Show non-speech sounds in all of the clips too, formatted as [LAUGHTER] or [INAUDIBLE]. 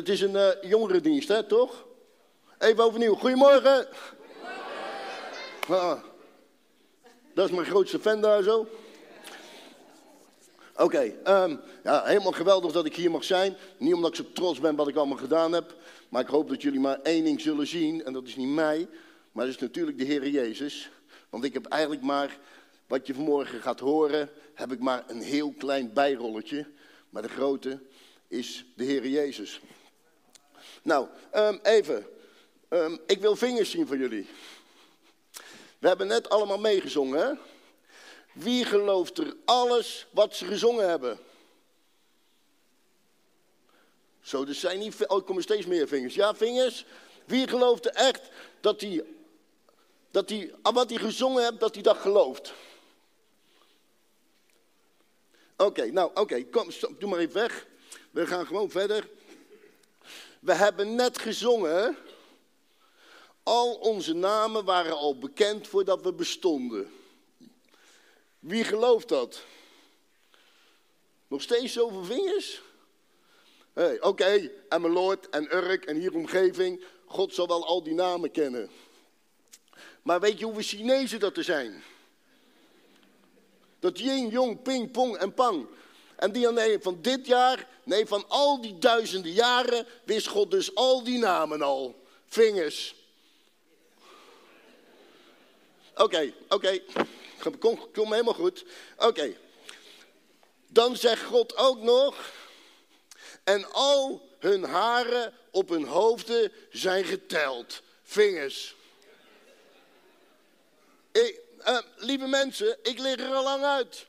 het is een uh, jongerendienst, hè, toch? Even overnieuw. Goedemorgen. Ah, dat is mijn grootste fan daar zo. Oké, ehm, ja, helemaal geweldig dat ik hier mag zijn. Niet omdat ik zo trots ben wat ik allemaal gedaan heb. Maar ik hoop dat jullie maar één ding zullen zien. En dat is niet mij, maar dat is natuurlijk de Heer Jezus. Want ik heb eigenlijk maar, wat je vanmorgen gaat horen, heb ik maar een heel klein bijrolletje. Maar de grote is de Heer Jezus. Nou, ehm, even. Ehm, ik wil vingers zien van jullie. We hebben net allemaal meegezongen, hè? Wie gelooft er alles wat ze gezongen hebben? Zo, er zijn niet. Oh, er komen steeds meer vingers. Ja, vingers. Wie gelooft er echt dat hij, dat hij, wat hij gezongen hebt, dat hij dat gelooft? Oké, nou, oké, kom, doe maar even weg. We gaan gewoon verder. We hebben net gezongen. Al onze namen waren al bekend voordat we bestonden. Wie gelooft dat? Nog steeds zoveel vingers? Hey, Oké, en mijn Lord en Urk en hier omgeving. God zal wel al die namen kennen. Maar weet je hoeveel Chinezen dat er zijn? Dat Yin, Jong, Ping, Pong en Pang. En die nee, van dit jaar, nee, van al die duizenden jaren, wist God dus al die namen al. Vingers. Oké, oké. Kom, helemaal goed. Oké. Dan zegt God ook nog. En al hun haren op hun hoofden zijn geteld. Vingers. Uh, lieve mensen, ik lig er al lang uit.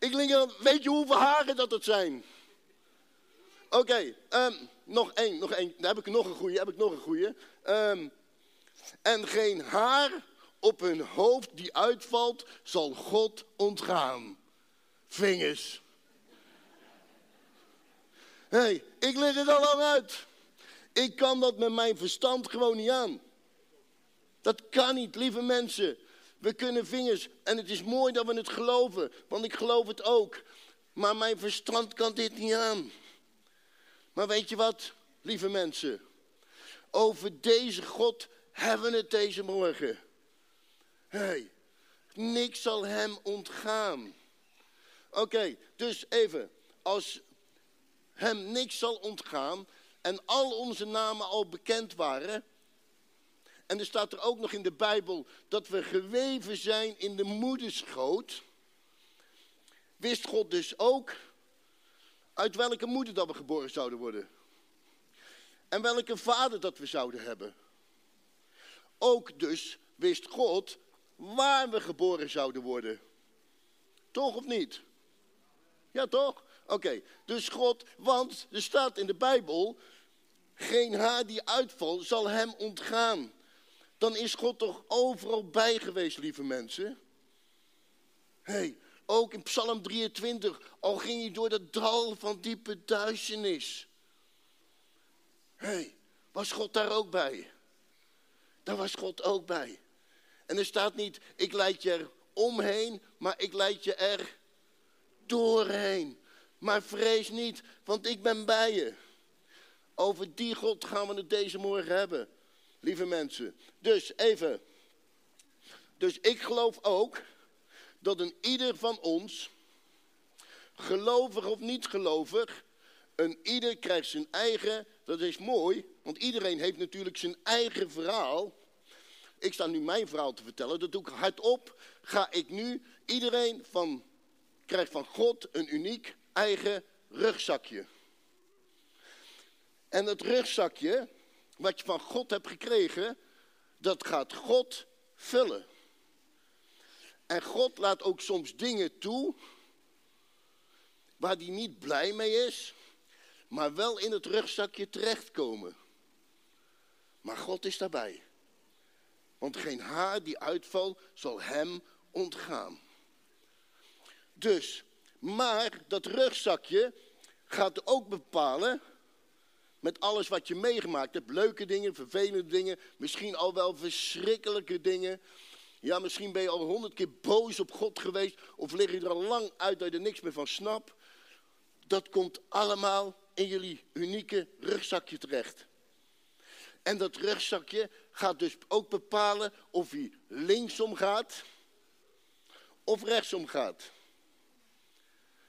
Ik lig er, weet je hoeveel haren dat het zijn? Oké, um, nog één, nog één. Daar heb ik nog een goeie, heb ik nog een goeie. Um, en geen haar op hun hoofd die uitvalt, zal God ontgaan. Vingers. Hé, hey, ik lig er al lang uit. Ik kan dat met mijn verstand gewoon niet aan. Dat kan niet, lieve mensen. We kunnen vingers. En het is mooi dat we het geloven, want ik geloof het ook. Maar mijn verstand kan dit niet aan. Maar weet je wat, lieve mensen? Over deze God hebben we het deze morgen. Hey, niks zal hem ontgaan. Oké, dus even. Als hem niks zal ontgaan en al onze namen al bekend waren. En er staat er ook nog in de Bijbel dat we geweven zijn in de moederschoot. Wist God dus ook uit welke moeder dat we geboren zouden worden. En welke vader dat we zouden hebben. Ook dus wist God waar we geboren zouden worden. Toch of niet? Ja, toch? Oké, dus God, want er staat in de Bijbel, geen haar die uitvalt zal hem ontgaan. Dan is God toch overal bij geweest, lieve mensen? hey, ook in Psalm 23, al ging hij door dat dal van diepe duisternis. hey, was God daar ook bij? Daar was God ook bij. En er staat niet, ik leid je er omheen, maar ik leid je er doorheen. Maar vrees niet, want ik ben bij je. Over die God gaan we het deze morgen hebben, lieve mensen. Dus even. Dus ik geloof ook dat een ieder van ons, gelovig of niet gelovig, een ieder krijgt zijn eigen, dat is mooi, want iedereen heeft natuurlijk zijn eigen verhaal. Ik sta nu mijn verhaal te vertellen, dat doe ik hardop. Ga ik nu, iedereen van, krijgt van God een uniek eigen rugzakje. En dat rugzakje, wat je van God hebt gekregen, dat gaat God vullen. En God laat ook soms dingen toe waar hij niet blij mee is, maar wel in het rugzakje terechtkomen. Maar God is daarbij. Want geen haar die uitvalt zal hem ontgaan. Dus, maar dat rugzakje gaat ook bepalen met alles wat je meegemaakt hebt. Leuke dingen, vervelende dingen, misschien al wel verschrikkelijke dingen. Ja, misschien ben je al honderd keer boos op God geweest. Of lig je er al lang uit dat je er niks meer van snapt. Dat komt allemaal in jullie unieke rugzakje terecht. En dat rugzakje gaat dus ook bepalen of hij linksom gaat of rechtsom gaat.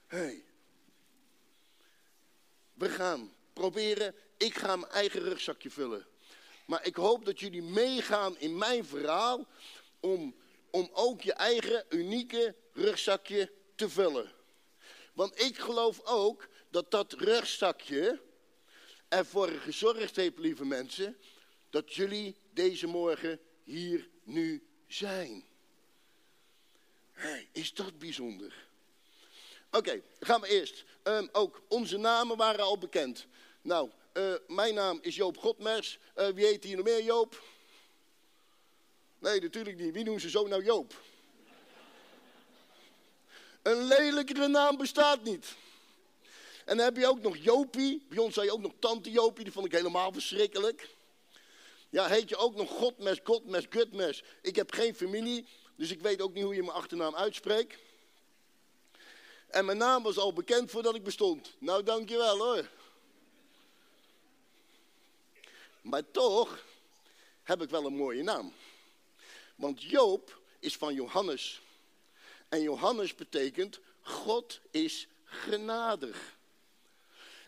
Hey. We gaan proberen, ik ga mijn eigen rugzakje vullen. Maar ik hoop dat jullie meegaan in mijn verhaal om, om ook je eigen unieke rugzakje te vullen. Want ik geloof ook dat dat rugzakje ervoor gezorgd heeft, lieve mensen, dat jullie deze morgen hier nu zijn. Hey, is dat bijzonder? Oké, gaan we eerst. Um, ook onze namen waren al bekend. Nou, uh, mijn naam is Joop Godmers. Uh, wie heet hier nog meer Joop? Nee, natuurlijk niet. Wie noemen ze zo nou Joop? Een lelijkere naam bestaat niet. En dan heb je ook nog Jopie. Bij ons zei je ook nog Tante Jopie. Die vond ik helemaal verschrikkelijk. Ja, heet je ook nog Godmes, Godmes, Gutmes. Ik heb geen familie, dus ik weet ook niet hoe je mijn achternaam uitspreekt. En mijn naam was al bekend voordat ik bestond. Nou, dankjewel hoor. Maar toch heb ik wel een mooie naam. Want Joop is van Johannes. En Johannes betekent God is genadig.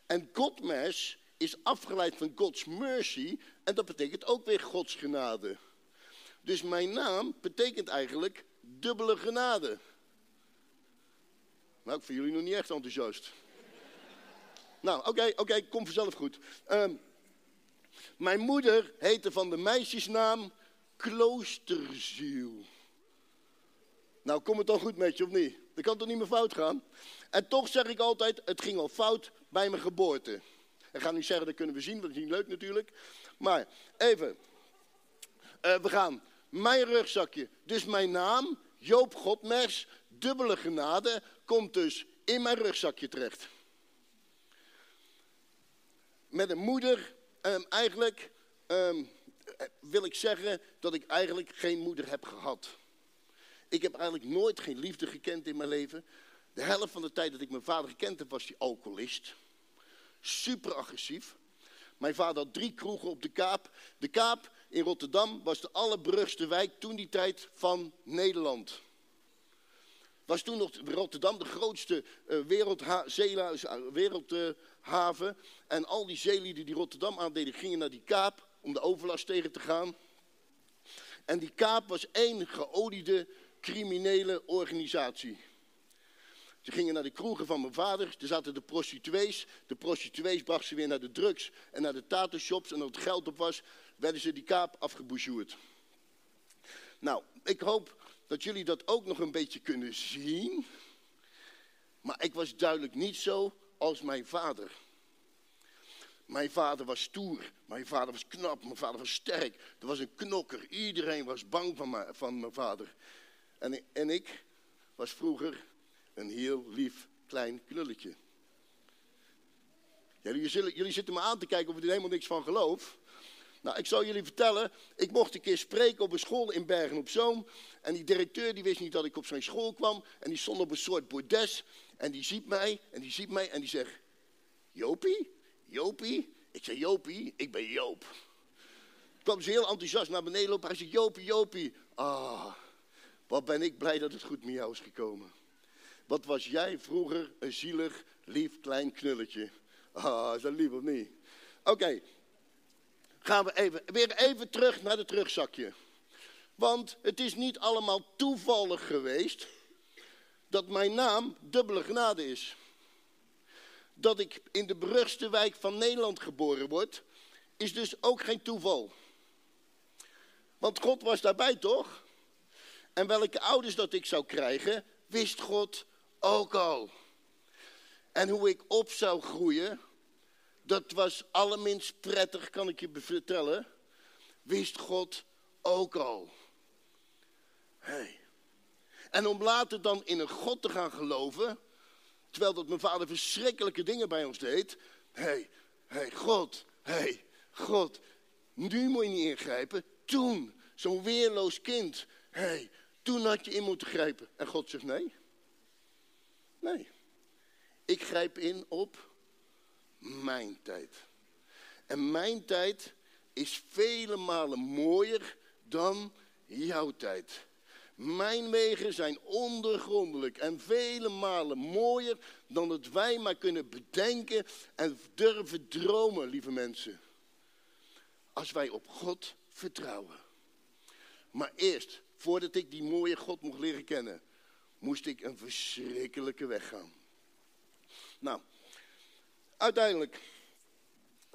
En Godmes is afgeleid van God's mercy en dat betekent ook weer Gods genade. Dus mijn naam betekent eigenlijk dubbele genade. Nou, ik vind jullie nog niet echt enthousiast. nou, oké, oké, kom vanzelf goed. Um, mijn moeder heette van de meisjesnaam Kloosterziel. Nou, kom het dan goed met je of niet? Dat kan toch niet meer fout gaan? En toch zeg ik altijd, het ging al fout bij mijn geboorte. Ik ga niet zeggen, dat kunnen we zien, want dat is niet leuk natuurlijk. Maar even, uh, we gaan. Mijn rugzakje, dus mijn naam, Joop Godmers, dubbele genade, komt dus in mijn rugzakje terecht. Met een moeder, um, eigenlijk um, wil ik zeggen dat ik eigenlijk geen moeder heb gehad. Ik heb eigenlijk nooit geen liefde gekend in mijn leven. De helft van de tijd dat ik mijn vader gekend heb, was hij alcoholist. Super agressief. Mijn vader had drie kroegen op de Kaap. De Kaap in Rotterdam was de allerbrugste wijk toen die tijd van Nederland. Was toen nog Rotterdam de grootste uh, wereldhaven. en al die zeelieden die Rotterdam aandeden gingen naar die Kaap om de overlast tegen te gaan. En die Kaap was één geoliede criminele organisatie. Ze gingen naar de kroegen van mijn vader. Er zaten de prostituees. De prostituees brachten ze weer naar de drugs en naar de tato-shops. En als het geld op was, werden ze die kaap afgeboucheerd. Nou, ik hoop dat jullie dat ook nog een beetje kunnen zien. Maar ik was duidelijk niet zo als mijn vader. Mijn vader was stoer, mijn vader was knap, mijn vader was sterk. Er was een knokker, iedereen was bang van, mijn, van mijn vader. En, en ik was vroeger een heel lief klein knulletje. jullie, jullie zitten me aan te kijken of ik er helemaal niks van geloof. Nou, ik zal jullie vertellen, ik mocht een keer spreken op een school in Bergen op Zoom. En die directeur die wist niet dat ik op zijn school kwam. En die stond op een soort bordes. En die ziet mij, en die ziet mij, en die zegt... Jopie? Jopie? Ik zeg, Jopie, ik ben Joop. Ik kwam ze heel enthousiast naar beneden lopen. Hij zegt, Jopie, Jopie. Ah, wat ben ik blij dat het goed met jou is gekomen. Wat was jij vroeger een zielig, lief, klein knulletje. Ah, is dat lief of niet? Oké, gaan we even, weer even terug naar het terugzakje. Want het is niet allemaal toevallig geweest dat mijn naam dubbele genade is. Dat ik in de beruchtste wijk van Nederland geboren word, is dus ook geen toeval. Want God was daarbij toch? En welke ouders dat ik zou krijgen, wist God ook al. En hoe ik op zou groeien, dat was allerminst prettig, kan ik je vertellen. Wist God ook al. Hey. En om later dan in een God te gaan geloven, terwijl dat mijn vader verschrikkelijke dingen bij ons deed. Hé, hey, hey, God, hé, hey, God, nu moet je niet ingrijpen. Toen, zo'n weerloos kind, hé, hey, toen had je in moeten grijpen. En God zegt nee. Nee. Ik grijp in op mijn tijd. En mijn tijd is vele malen mooier dan jouw tijd. Mijn wegen zijn ondergrondelijk en vele malen mooier dan het wij maar kunnen bedenken en durven dromen, lieve mensen. Als wij op God vertrouwen. Maar eerst, voordat ik die mooie God mocht leren kennen, moest ik een verschrikkelijke weg gaan. Nou, uiteindelijk,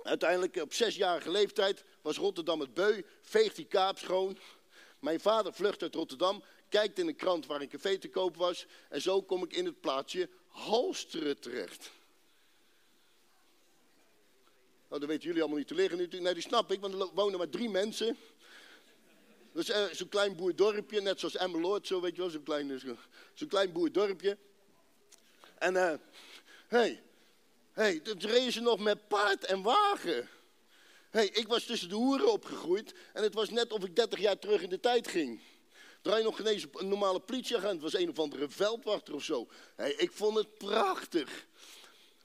uiteindelijk op zesjarige leeftijd was Rotterdam het beu, veegt die kaap schoon. Mijn vader vlucht uit Rotterdam, kijkt in een krant waar een café te koop was. En zo kom ik in het plaatsje Halsteren terecht. Nou, dat weten jullie allemaal niet te liggen natuurlijk. Nee, die snap ik, want er wonen maar drie mensen. Dat is uh, zo'n klein boerdorpje, net zoals Emmeloord, zo weet je wel, zo'n klein, zo'n klein boerdorpje. En, hé, uh, hey, hey, toen reden nog met paard en wagen. hey, ik was tussen de hoeren opgegroeid en het was net of ik 30 jaar terug in de tijd ging. Draai nog ineens een normale politieagent, was een of andere veldwachter of zo. Hey, ik vond het prachtig.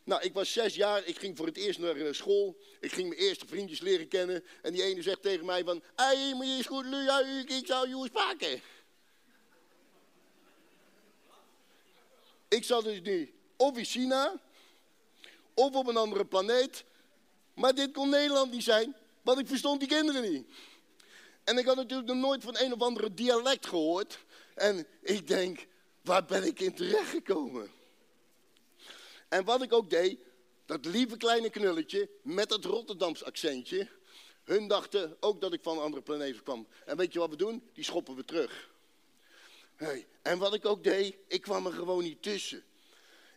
Nou, ik was zes jaar, ik ging voor het eerst naar eh, school. Ik ging mijn eerste vriendjes leren kennen. En die ene zegt tegen mij van... Hé, maar je is goed, ik zou je eens pakken. Ik zat dus nu of. Of op een andere planeet. Maar dit kon Nederland niet zijn, want ik verstond die kinderen niet. En ik had natuurlijk nog nooit van een of andere dialect gehoord. En ik denk, waar ben ik in terechtgekomen? En wat ik ook deed, dat lieve kleine knulletje met dat Rotterdams accentje. Hun dachten ook dat ik van een andere planeet kwam. En weet je wat we doen? Die schoppen we terug. Hey. En wat ik ook deed, ik kwam er gewoon niet tussen.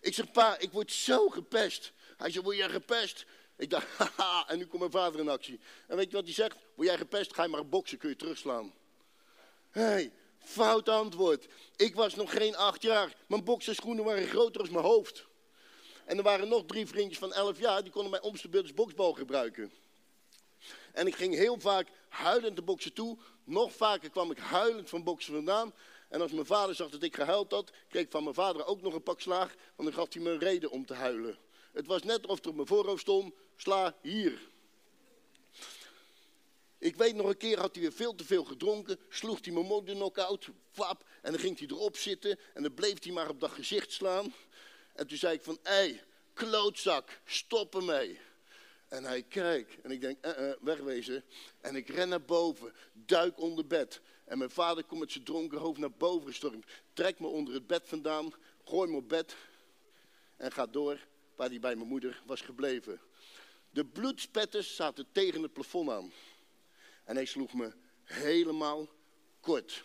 Ik zeg, pa, ik word zo gepest. Hij zegt, word jij gepest? Ik dacht, [LAUGHS] haha, en nu komt mijn vader in actie. En weet je wat hij zegt? Word jij gepest, ga je maar boksen, kun je terugslaan. Hé, hey, fout antwoord. Ik was nog geen acht jaar. Mijn bokserschoenen waren groter als mijn hoofd. En er waren nog drie vriendjes van elf jaar, die konden mij om beurt boksbal gebruiken. En ik ging heel vaak huilend de boksen toe. Nog vaker kwam ik huilend van boksen vandaan. En als mijn vader zag dat ik gehuild had, kreeg ik van mijn vader ook nog een pak slaag. Want dan gaf hij me een reden om te huilen. Het was net of er op mijn voorhoofd stond, sla hier. Ik weet nog een keer had hij weer veel te veel gedronken, sloeg hij mijn moeder knock-out, wap, en dan ging hij erop zitten en dan bleef hij maar op dat gezicht slaan. En toen zei ik van, hey, klootzak, stop ermee. En hij kijkt en ik denk, uh, uh, wegwezen. En ik ren naar boven, duik onder bed. En mijn vader komt met zijn dronken hoofd naar boven gestormd. Trekt me onder het bed vandaan, gooi me op bed en gaat door waar hij bij mijn moeder was gebleven. De bloedspetters zaten tegen het plafond aan. En hij sloeg me helemaal kort.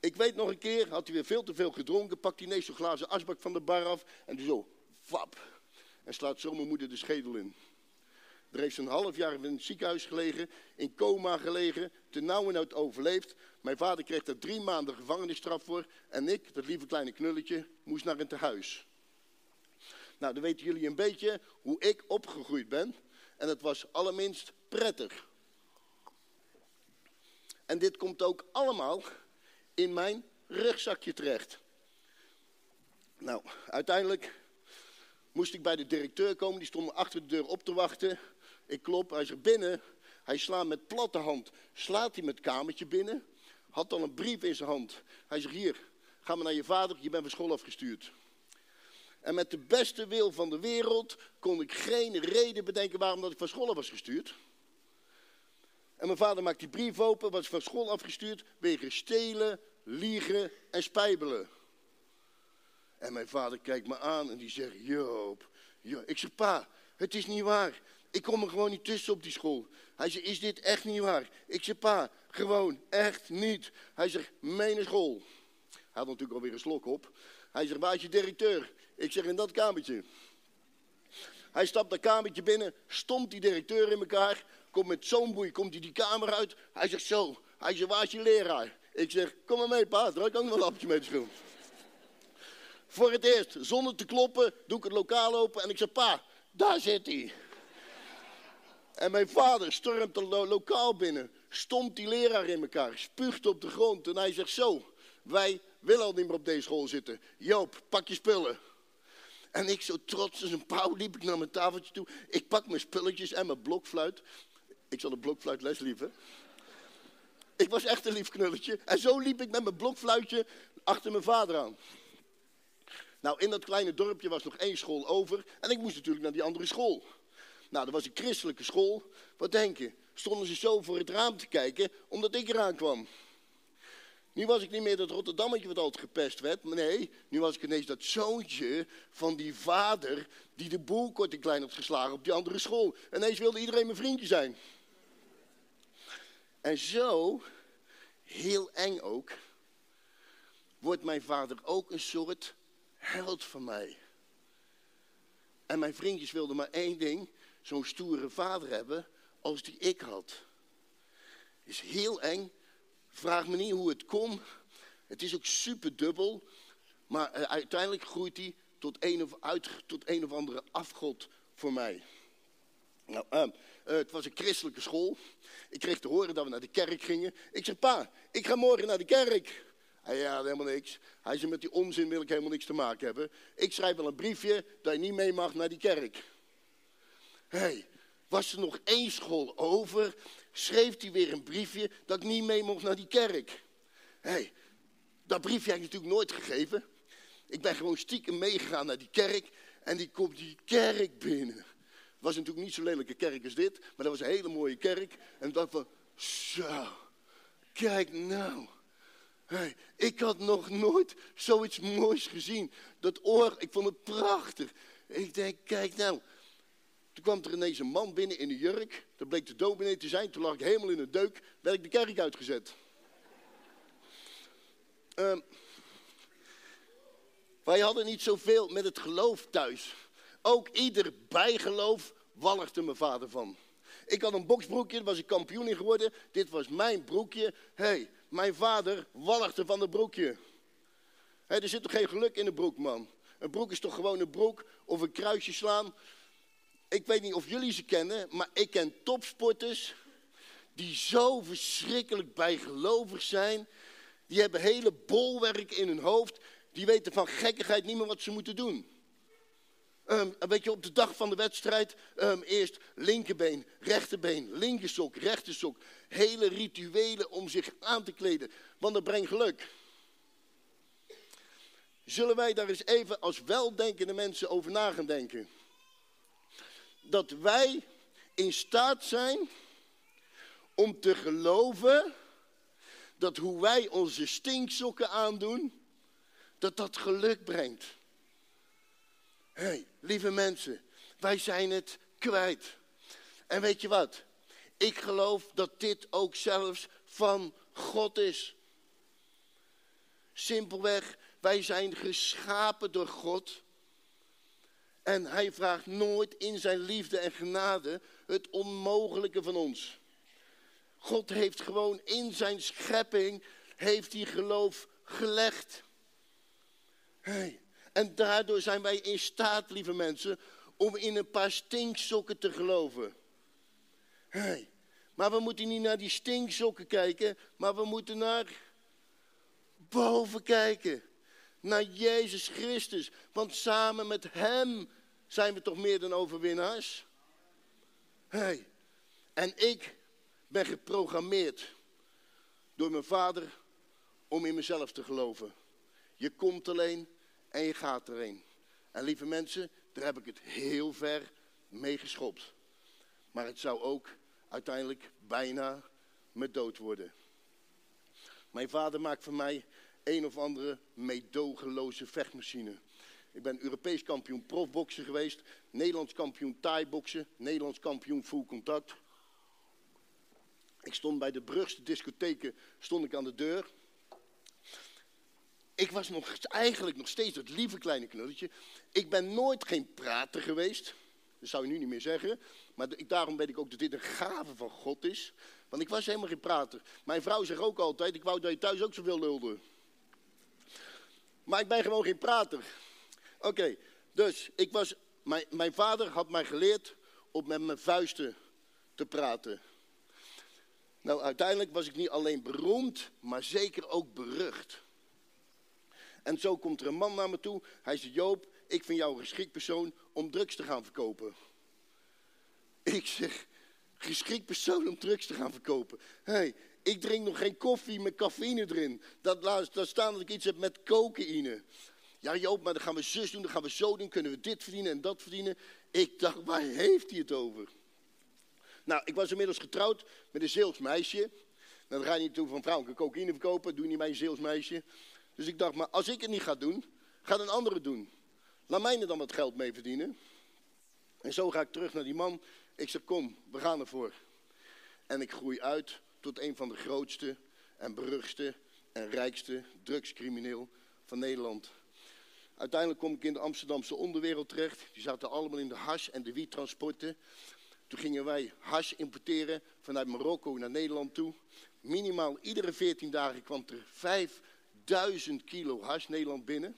Ik weet nog een keer, had hij weer veel te veel gedronken, pakt hij ineens zo'n glazen asbak van de bar af en zo, wap. En slaat zo mijn moeder de schedel in. Er heeft een half jaar in het ziekenhuis gelegen, in coma gelegen, te nauw en uit overleefd. Mijn vader kreeg daar drie maanden gevangenisstraf voor en ik, dat lieve kleine knulletje, moest naar een tehuis. Nou, dan weten jullie een beetje hoe ik opgegroeid ben. En dat was allerminst prettig. En dit komt ook allemaal in mijn rugzakje terecht. Nou, uiteindelijk moest ik bij de directeur komen. Die stond me achter de deur op te wachten. Ik klop, hij zegt binnen. Hij slaat met platte hand. Slaat hij met kamertje binnen. Had dan een brief in zijn hand. Hij zegt hier, ga maar naar je vader. Je bent van school afgestuurd. En met de beste wil van de wereld kon ik geen reden bedenken waarom dat ik van school was gestuurd. En mijn vader maakt die brief open, was van school afgestuurd, wegen stelen, liegen en spijbelen. En mijn vader kijkt me aan en die zegt, Joop, Joop. ik zeg, pa, het is niet waar. Ik kom er gewoon niet tussen op die school. Hij zegt, is dit echt niet waar? Ik zeg, pa, gewoon echt niet. Hij zegt, meen school. Hij had natuurlijk alweer een slok op. Hij zegt, waar is je directeur? Ik zeg, in dat kamertje. Hij stapt dat kamertje binnen, stompt die directeur in elkaar. Komt met zo'n boei, komt hij die kamer uit. Hij zegt zo, hij zegt, waar is je leraar? Ik zeg, kom maar mee pa, draai ook nog een lapje mee te. Voor het eerst, zonder te kloppen, doe ik het lokaal open en ik zeg, pa, daar zit hij. En mijn vader stormt het lokaal binnen, stompt die leraar in elkaar, spuugt op de grond en hij zegt zo, wij willen al niet meer op deze school zitten. Joop, pak je spullen. En ik zo trots als een pauw liep ik naar mijn tafeltje toe. Ik pak mijn spulletjes en mijn blokfluit. Ik zal de blokfluitles lieven. Ik was echt een lief knulletje. En zo liep ik met mijn blokfluitje achter mijn vader aan. Nou, in dat kleine dorpje was nog één school over. En ik moest natuurlijk naar die andere school. Nou, dat was een christelijke school. Wat denk je? Stonden ze zo voor het raam te kijken, omdat ik eraan kwam. Nu was ik niet meer dat Rotterdammetje wat altijd gepest werd. Nee, nu was ik ineens dat zoontje van die vader die de boel kort en klein had geslagen op die andere school. En ineens wilde iedereen mijn vriendje zijn. En zo, heel eng ook, wordt mijn vader ook een soort held van mij. En mijn vriendjes wilden maar één ding, zo'n stoere vader hebben als die ik had. Is heel eng. Vraag me niet hoe het kon. Het is ook super dubbel. Maar uh, uiteindelijk groeit hij tot een of, uit, tot een of andere afgod voor mij. Nou, uh, uh, het was een christelijke school. Ik kreeg te horen dat we naar de kerk gingen. Ik zeg, pa, ik ga morgen naar de kerk. Hij ja, helemaal niks. Hij zei, met die onzin wil ik helemaal niks te maken hebben. Ik schrijf wel een briefje dat je niet mee mag naar die kerk. Hé, hey, was er nog één school over, schreef hij weer een briefje dat ik niet mee mocht naar die kerk. Hé, hey, dat briefje heb ik natuurlijk nooit gegeven. Ik ben gewoon stiekem meegegaan naar die kerk en die komt die kerk binnen. Was natuurlijk niet zo lelijke kerk als dit, maar dat was een hele mooie kerk. En ik dacht van, zo, kijk nou. Hey, ik had nog nooit zoiets moois gezien. Dat oor, ik vond het prachtig. Ik denk, kijk nou. Toen kwam er ineens een man binnen in een jurk. Dat bleek de dominee te zijn. Toen lag ik helemaal in een deuk. Werd ik de kerk uitgezet. Um, wij hadden niet zoveel met het geloof thuis. Ook ieder bijgeloof walgde mijn vader van. Ik had een boksbroekje, daar was ik kampioen in geworden. Dit was mijn broekje. hey, mijn vader walgde van het broekje. er zit toch geen geluk in een broek, man? Een broek is toch gewoon een broek of een kruisje slaan. Ik weet niet of jullie ze kennen, maar ik ken topsporters die zo verschrikkelijk bijgelovig zijn. Die hebben hele bolwerk in hun hoofd. Die weten van gekkigheid niet meer wat ze moeten doen. Um, weet je, op de dag van de wedstrijd, um, eerst linkerbeen, rechterbeen, linkersok, rechtersok. Hele rituelen om zich aan te kleden, want dat brengt geluk. Zullen wij daar eens even als weldenkende mensen over na gaan denken? Dat wij in staat zijn om te geloven dat hoe wij onze stinksokken aandoen, dat dat geluk brengt hey, lieve mensen, wij zijn het kwijt. En weet je wat? Ik geloof dat dit ook zelfs van God is. Simpelweg, wij zijn geschapen door God. En hij vraagt nooit in zijn liefde en genade het onmogelijke van ons. God heeft gewoon in zijn schepping, heeft hij geloof gelegd. Hey, en daardoor zijn wij in staat, lieve mensen, om in een paar stinksokken te geloven. Hey, maar we moeten niet naar die stinksokken kijken, maar we moeten naar boven kijken. Naar Jezus Christus. Want samen met Hem zijn we toch meer dan overwinnaars? Hey, en ik ben geprogrammeerd door mijn vader om in mezelf te geloven. Je komt alleen en je gaat erin. En lieve mensen, daar heb ik het heel ver mee geschopt. Maar het zou ook uiteindelijk bijna me dood worden. Mijn vader maakt van mij een of andere meedogenloze vechtmachine. Ik ben Europees kampioen profboksen geweest, Nederlands kampioen thai-boksen, Nederlands kampioen full contact. Ik stond bij de Brugste discotheken stond ik aan de deur ik was nog, eigenlijk nog steeds het lieve kleine knulletje. Ik ben nooit geen prater geweest. Dat zou je nu niet meer zeggen. Maar daarom weet ik ook dat dit een gave van God is. Want ik was helemaal geen prater. Mijn vrouw zegt ook altijd, ik wou dat je thuis ook zoveel lulde. Maar ik ben gewoon geen prater. Oké, dus ik was, mijn, mijn vader had mij geleerd om met mijn vuisten te praten. Nou, uiteindelijk was ik niet alleen beroemd, maar zeker ook berucht. En zo komt er een man naar me toe. Hij zegt, Joop, ik vind jou een geschikt persoon om drugs te gaan verkopen. Ik zeg, geschikt persoon om drugs te gaan verkopen. hey, ik drink nog geen koffie met cafeïne erin. Dat laat staan dat ik iets heb met cocaïne. Ja Joop, maar dan gaan we zus doen, dan gaan we zo doen, kunnen we dit verdienen en dat verdienen. Ik dacht, waar heeft hij het over? Nou, ik was inmiddels getrouwd met een Zeels meisje. Dan ga je niet toe van vrouwen cocaïne verkopen, doe niet mijn Zeels meisje. Dus ik dacht, maar als ik het niet ga doen, gaat een andere doen. Laat mij er dan wat geld mee verdienen. En zo ga ik terug naar die man. Ik zeg, kom, we gaan ervoor. En ik groei uit tot een van de grootste en beruchtste en rijkste drugscrimineel van Nederland. Uiteindelijk kom ik in de Amsterdamse onderwereld terecht. Die zaten allemaal in de hash- en de wiettransporten. Toen gingen wij hash importeren vanuit Marokko naar Nederland toe. Minimaal iedere 14 dagen kwam er 5000 kilo hash Nederland binnen.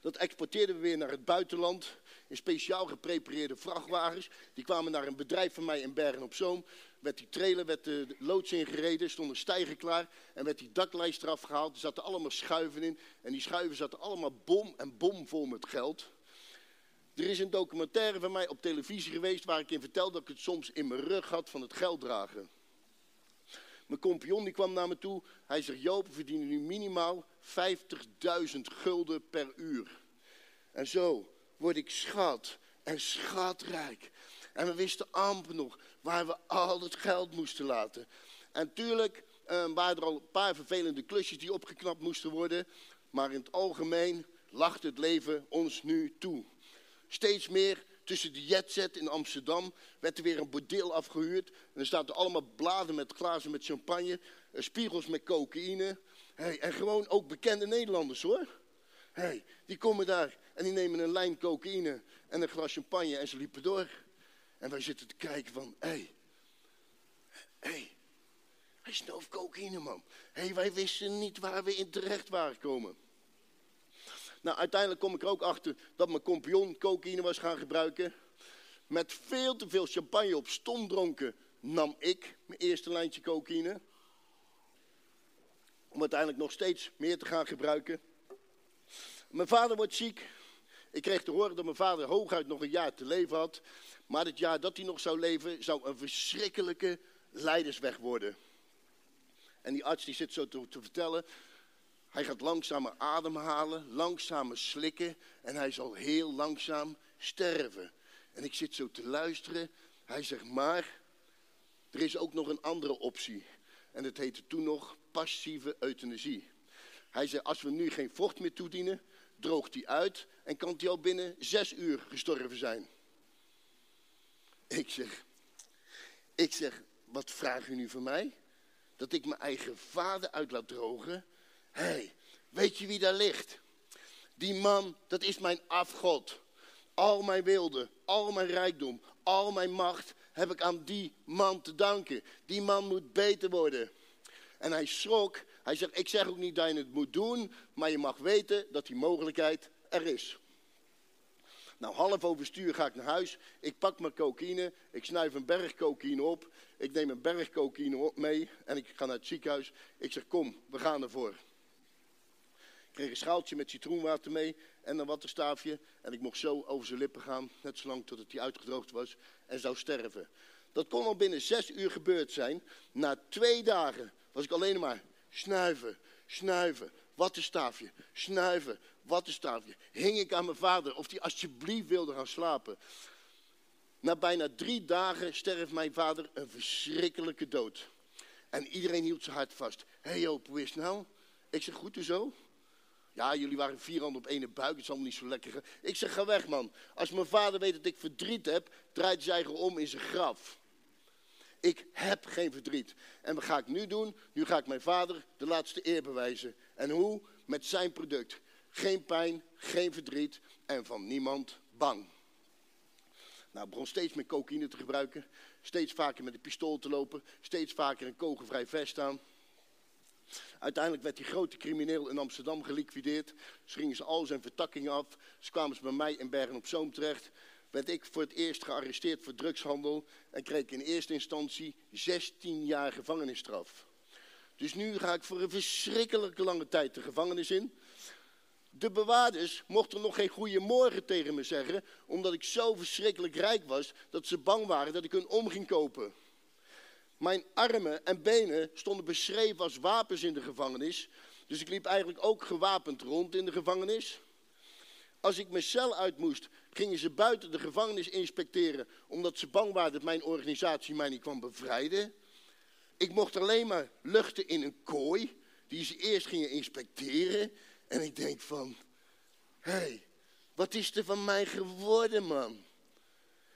Dat exporteerden we weer naar het buitenland in speciaal geprepareerde vrachtwagens. Die kwamen naar een bedrijf van mij in Bergen op Zoom. Werd die trailer, werd de loods ingereden, stonden stijgen klaar. En werd die daklijst eraf gehaald. Er zaten allemaal schuiven in. En die schuiven zaten allemaal bom en bom vol met geld. Er is een documentaire van mij op televisie geweest waar ik in vertelde dat ik het soms in mijn rug had van het geld dragen. Mijn compagnon die kwam naar me toe. Hij zegt, Joop, we verdienen nu minimaal 50.000 gulden per uur. En zo word ik schat en schatrijk. En we wisten amper nog waar we al het geld moesten laten. En tuurlijk uh, waren er al een paar vervelende klusjes die opgeknapt moesten worden. Maar in het algemeen lacht het leven ons nu toe. Steeds meer tussen de jetset in Amsterdam werd er weer een bordeel afgehuurd. En er er allemaal bladen met glazen met champagne, eh, spiegels met cocaïne. Hey, en gewoon ook bekende Nederlanders hoor. Hey, die komen daar en die nemen een lijn cocaïne en een glas champagne en ze liepen door. En wij zitten te kijken van, hé, hey, hé, hey, hij snoof cocaïne man. Hé, hey, wij wisten niet waar we in terecht waren komen. Nou, uiteindelijk kom ik er ook achter dat mijn compagnon cocaïne was gaan gebruiken. Met veel te veel champagne op stom dronken nam ik mijn eerste lijntje cocaïne. Om uiteindelijk nog steeds meer te gaan gebruiken. Mijn vader wordt ziek. Ik kreeg te horen dat mijn vader hooguit nog een jaar te leven had. Maar het jaar dat hij nog zou leven, zou een verschrikkelijke leidersweg worden. En die arts die zit zo te, te vertellen. Hij gaat langzamer ademhalen, langzamer slikken. En hij zal heel langzaam sterven. En ik zit zo te luisteren. Hij zegt, maar er is ook nog een andere optie. En dat heette toen nog passieve euthanasie. Hij zei, als we nu geen vocht meer toedienen, droogt hij uit en kan hij al binnen zes uur gestorven zijn. Ik zeg, ik zeg, wat vraag u nu van mij? Dat ik mijn eigen vader uit laat drogen? Hé, weet je wie daar ligt? Die man, dat is mijn afgod. Al mijn wilde, al mijn rijkdom, al mijn macht heb ik aan die man te danken. Die man moet beter worden. En hij schrok. Hij zegt, ik zeg ook niet dat je het moet doen, maar je mag weten dat die mogelijkheid er is. Nou, half overstuur ga ik naar huis. Ik pak mijn cocaïne. Ik snuif een berg cocaïne op. Ik neem een berg cocaïne mee. En ik ga naar het ziekenhuis. Ik zeg, kom, we gaan ervoor. Ik kreeg een schaaltje met citroenwater mee. En een wattenstaafje. En ik mocht zo over zijn lippen gaan. Net zolang tot het die uitgedroogd was. En zou sterven. Dat kon al binnen zes uur gebeurd zijn. Na twee dagen was ik alleen maar snuiven, snuiven, wattenstaafje, snuiven, wattenstaafje. Hing ik aan mijn vader of hij alsjeblieft wilde gaan slapen. Na bijna drie dagen sterft mijn vader een verschrikkelijke dood. En iedereen hield zijn hart vast. Hé hey Joop, hoe is nou? Ik zeg, goed zo? Ja, jullie waren vier handen op één buik, het is allemaal niet zo lekker. Ik zeg, ga weg man. Als mijn vader weet dat ik verdriet heb, draait hij zich om in zijn graf. Ik heb geen verdriet. En wat ga ik nu doen? Nu ga ik mijn vader de laatste eer bewijzen. En hoe? Met zijn product. Geen pijn, geen verdriet en van niemand bang. Nou, begon steeds meer cocaïne te gebruiken. Steeds vaker met een pistool te lopen. Steeds vaker een kogelvrij vest aan. Uiteindelijk werd die grote crimineel in Amsterdam geliquideerd. Ze gingen ze al zijn vertakkingen af. Ze kwamen ze bij mij in Bergen op Zoom terecht werd ik voor het eerst gearresteerd voor drugshandel en kreeg in eerste instantie 16 jaar gevangenisstraf. Dus nu ga ik voor een verschrikkelijke lange tijd de gevangenis in. de bewaarders mochten nog geen goede morgen tegen me zeggen, omdat ik zo verschrikkelijk rijk was dat ze bang waren dat ik hun om ging kopen. Mijn armen en benen stonden beschreven als wapens in de gevangenis, dus ik liep eigenlijk ook gewapend rond in de gevangenis. Als ik mijn cel uit moest, gingen ze buiten de gevangenis inspecteren, omdat ze bang waren dat mijn organisatie mij niet kwam bevrijden. Ik mocht alleen maar luchten in een kooi, die ze eerst gingen inspecteren. En ik denk van, hé, hey, wat is er van mij geworden, man?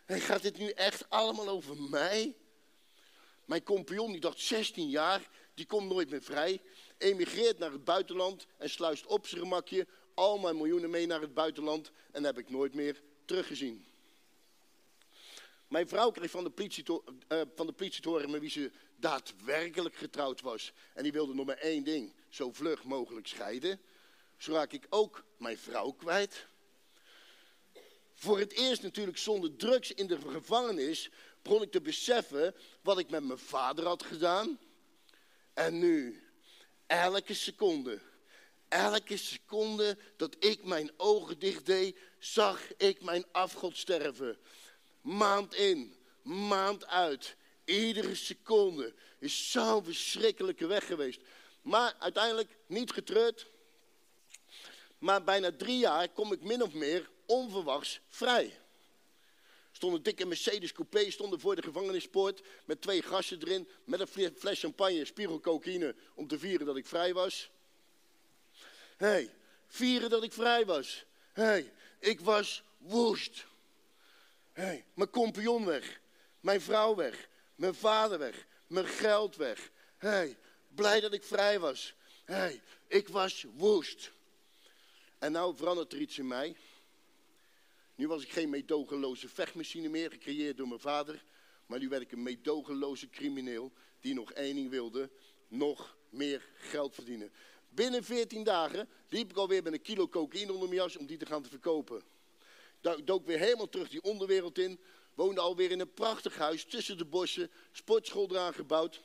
Gaat dit nu echt allemaal over mij? Mijn compagnon, die dacht 16 jaar, die komt nooit meer vrij. Emigreert naar het buitenland en sluist op zijn gemakje al mijn miljoenen mee naar het buitenland. En heb ik nooit meer teruggezien. Mijn vrouw kreeg van de, politie te, uh, van de politie te horen met wie ze daadwerkelijk getrouwd was. En die wilde nog maar één ding, zo vlug mogelijk scheiden. Zo raak ik ook mijn vrouw kwijt. Voor het eerst natuurlijk zonder drugs in de gevangenis begon ik te beseffen wat ik met mijn vader had gedaan. En nu, elke seconde, elke seconde dat ik mijn ogen dicht deed, zag ik mijn afgod sterven. Maand in, maand uit. Iedere seconde is zo'n verschrikkelijke weg geweest. Maar uiteindelijk niet getreurd. Maar bijna drie jaar kom ik min of meer onverwachts vrij. Stond een dikke Mercedes coupé stonden voor de gevangenispoort met twee gassen erin, met een fles champagne, spiegel cocaïne om te vieren dat ik vrij was. Hey, vieren dat ik vrij was. Hey, ik was woest. Hey, mijn compagnon weg, mijn vrouw weg, mijn vader weg, mijn geld weg. Hey, blij dat ik vrij was. Hey, ik was woest. En nou verandert er iets in mij. Nu was ik geen meedogenloze vechtmachine meer, gecreëerd door mijn vader. Maar nu werd ik een meedogenloze crimineel die nog één ding wilde. Nog meer geld verdienen. Binnen 14 dagen liep ik alweer met een kilo cocaïne onder mijn jas om die te gaan te verkopen. Dook weer helemaal terug die onderwereld in. Woonde alweer in een prachtig huis tussen de bossen. Sportschool eraan gebouwd.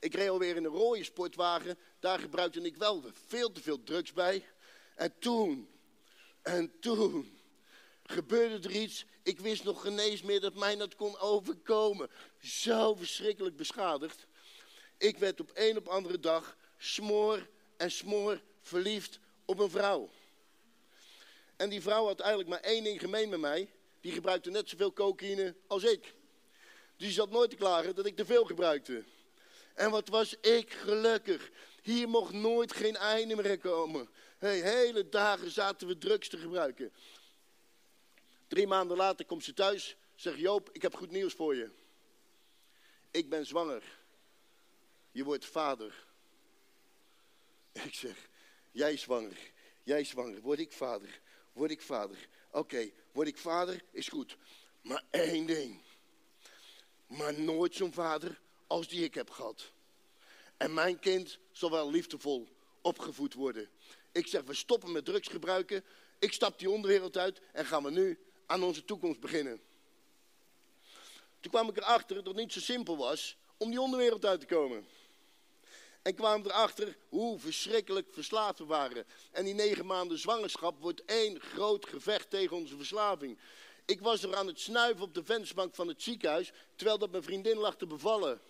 Ik reed alweer in een rode sportwagen. Daar gebruikte ik wel veel te veel drugs bij. En toen, en toen gebeurde er iets. Ik wist nog genees meer dat mij dat kon overkomen. Zo verschrikkelijk beschadigd. Ik werd op een op andere dag smoor en smoor verliefd op een vrouw. En die vrouw had eigenlijk maar één ding gemeen met mij. Die gebruikte net zoveel cocaïne als ik. Die zat nooit te klagen dat ik te veel gebruikte. En wat was ik gelukkig. Hier mocht nooit geen einde meer komen. Hele dagen zaten we drugs te gebruiken. Drie maanden later komt ze thuis. Zegt Joop, ik heb goed nieuws voor je. Ik ben zwanger. Je wordt vader. [LAUGHS] Ik zeg, jij zwanger. Jij zwanger. Word ik vader. Word ik vader. Oké, word ik vader is goed. Maar [CLEARS THROAT] één ding. Maar nooit zo'n vader als die ik heb gehad. En mijn kind zal wel liefdevol opgevoed worden. Ik zeg, we stoppen met drugs gebruiken. Ik stap die onderwereld uit en gaan we nu aan onze toekomst beginnen. Toen kwam ik erachter dat het niet zo simpel was om die onderwereld uit te komen. En kwam erachter hoe verschrikkelijk verslaafd we waren. En die negen maanden zwangerschap wordt één groot gevecht tegen onze verslaving. Ik was er aan het snuiven op de vensterbank van het ziekenhuis, terwijl dat mijn vriendin lag te bevallen.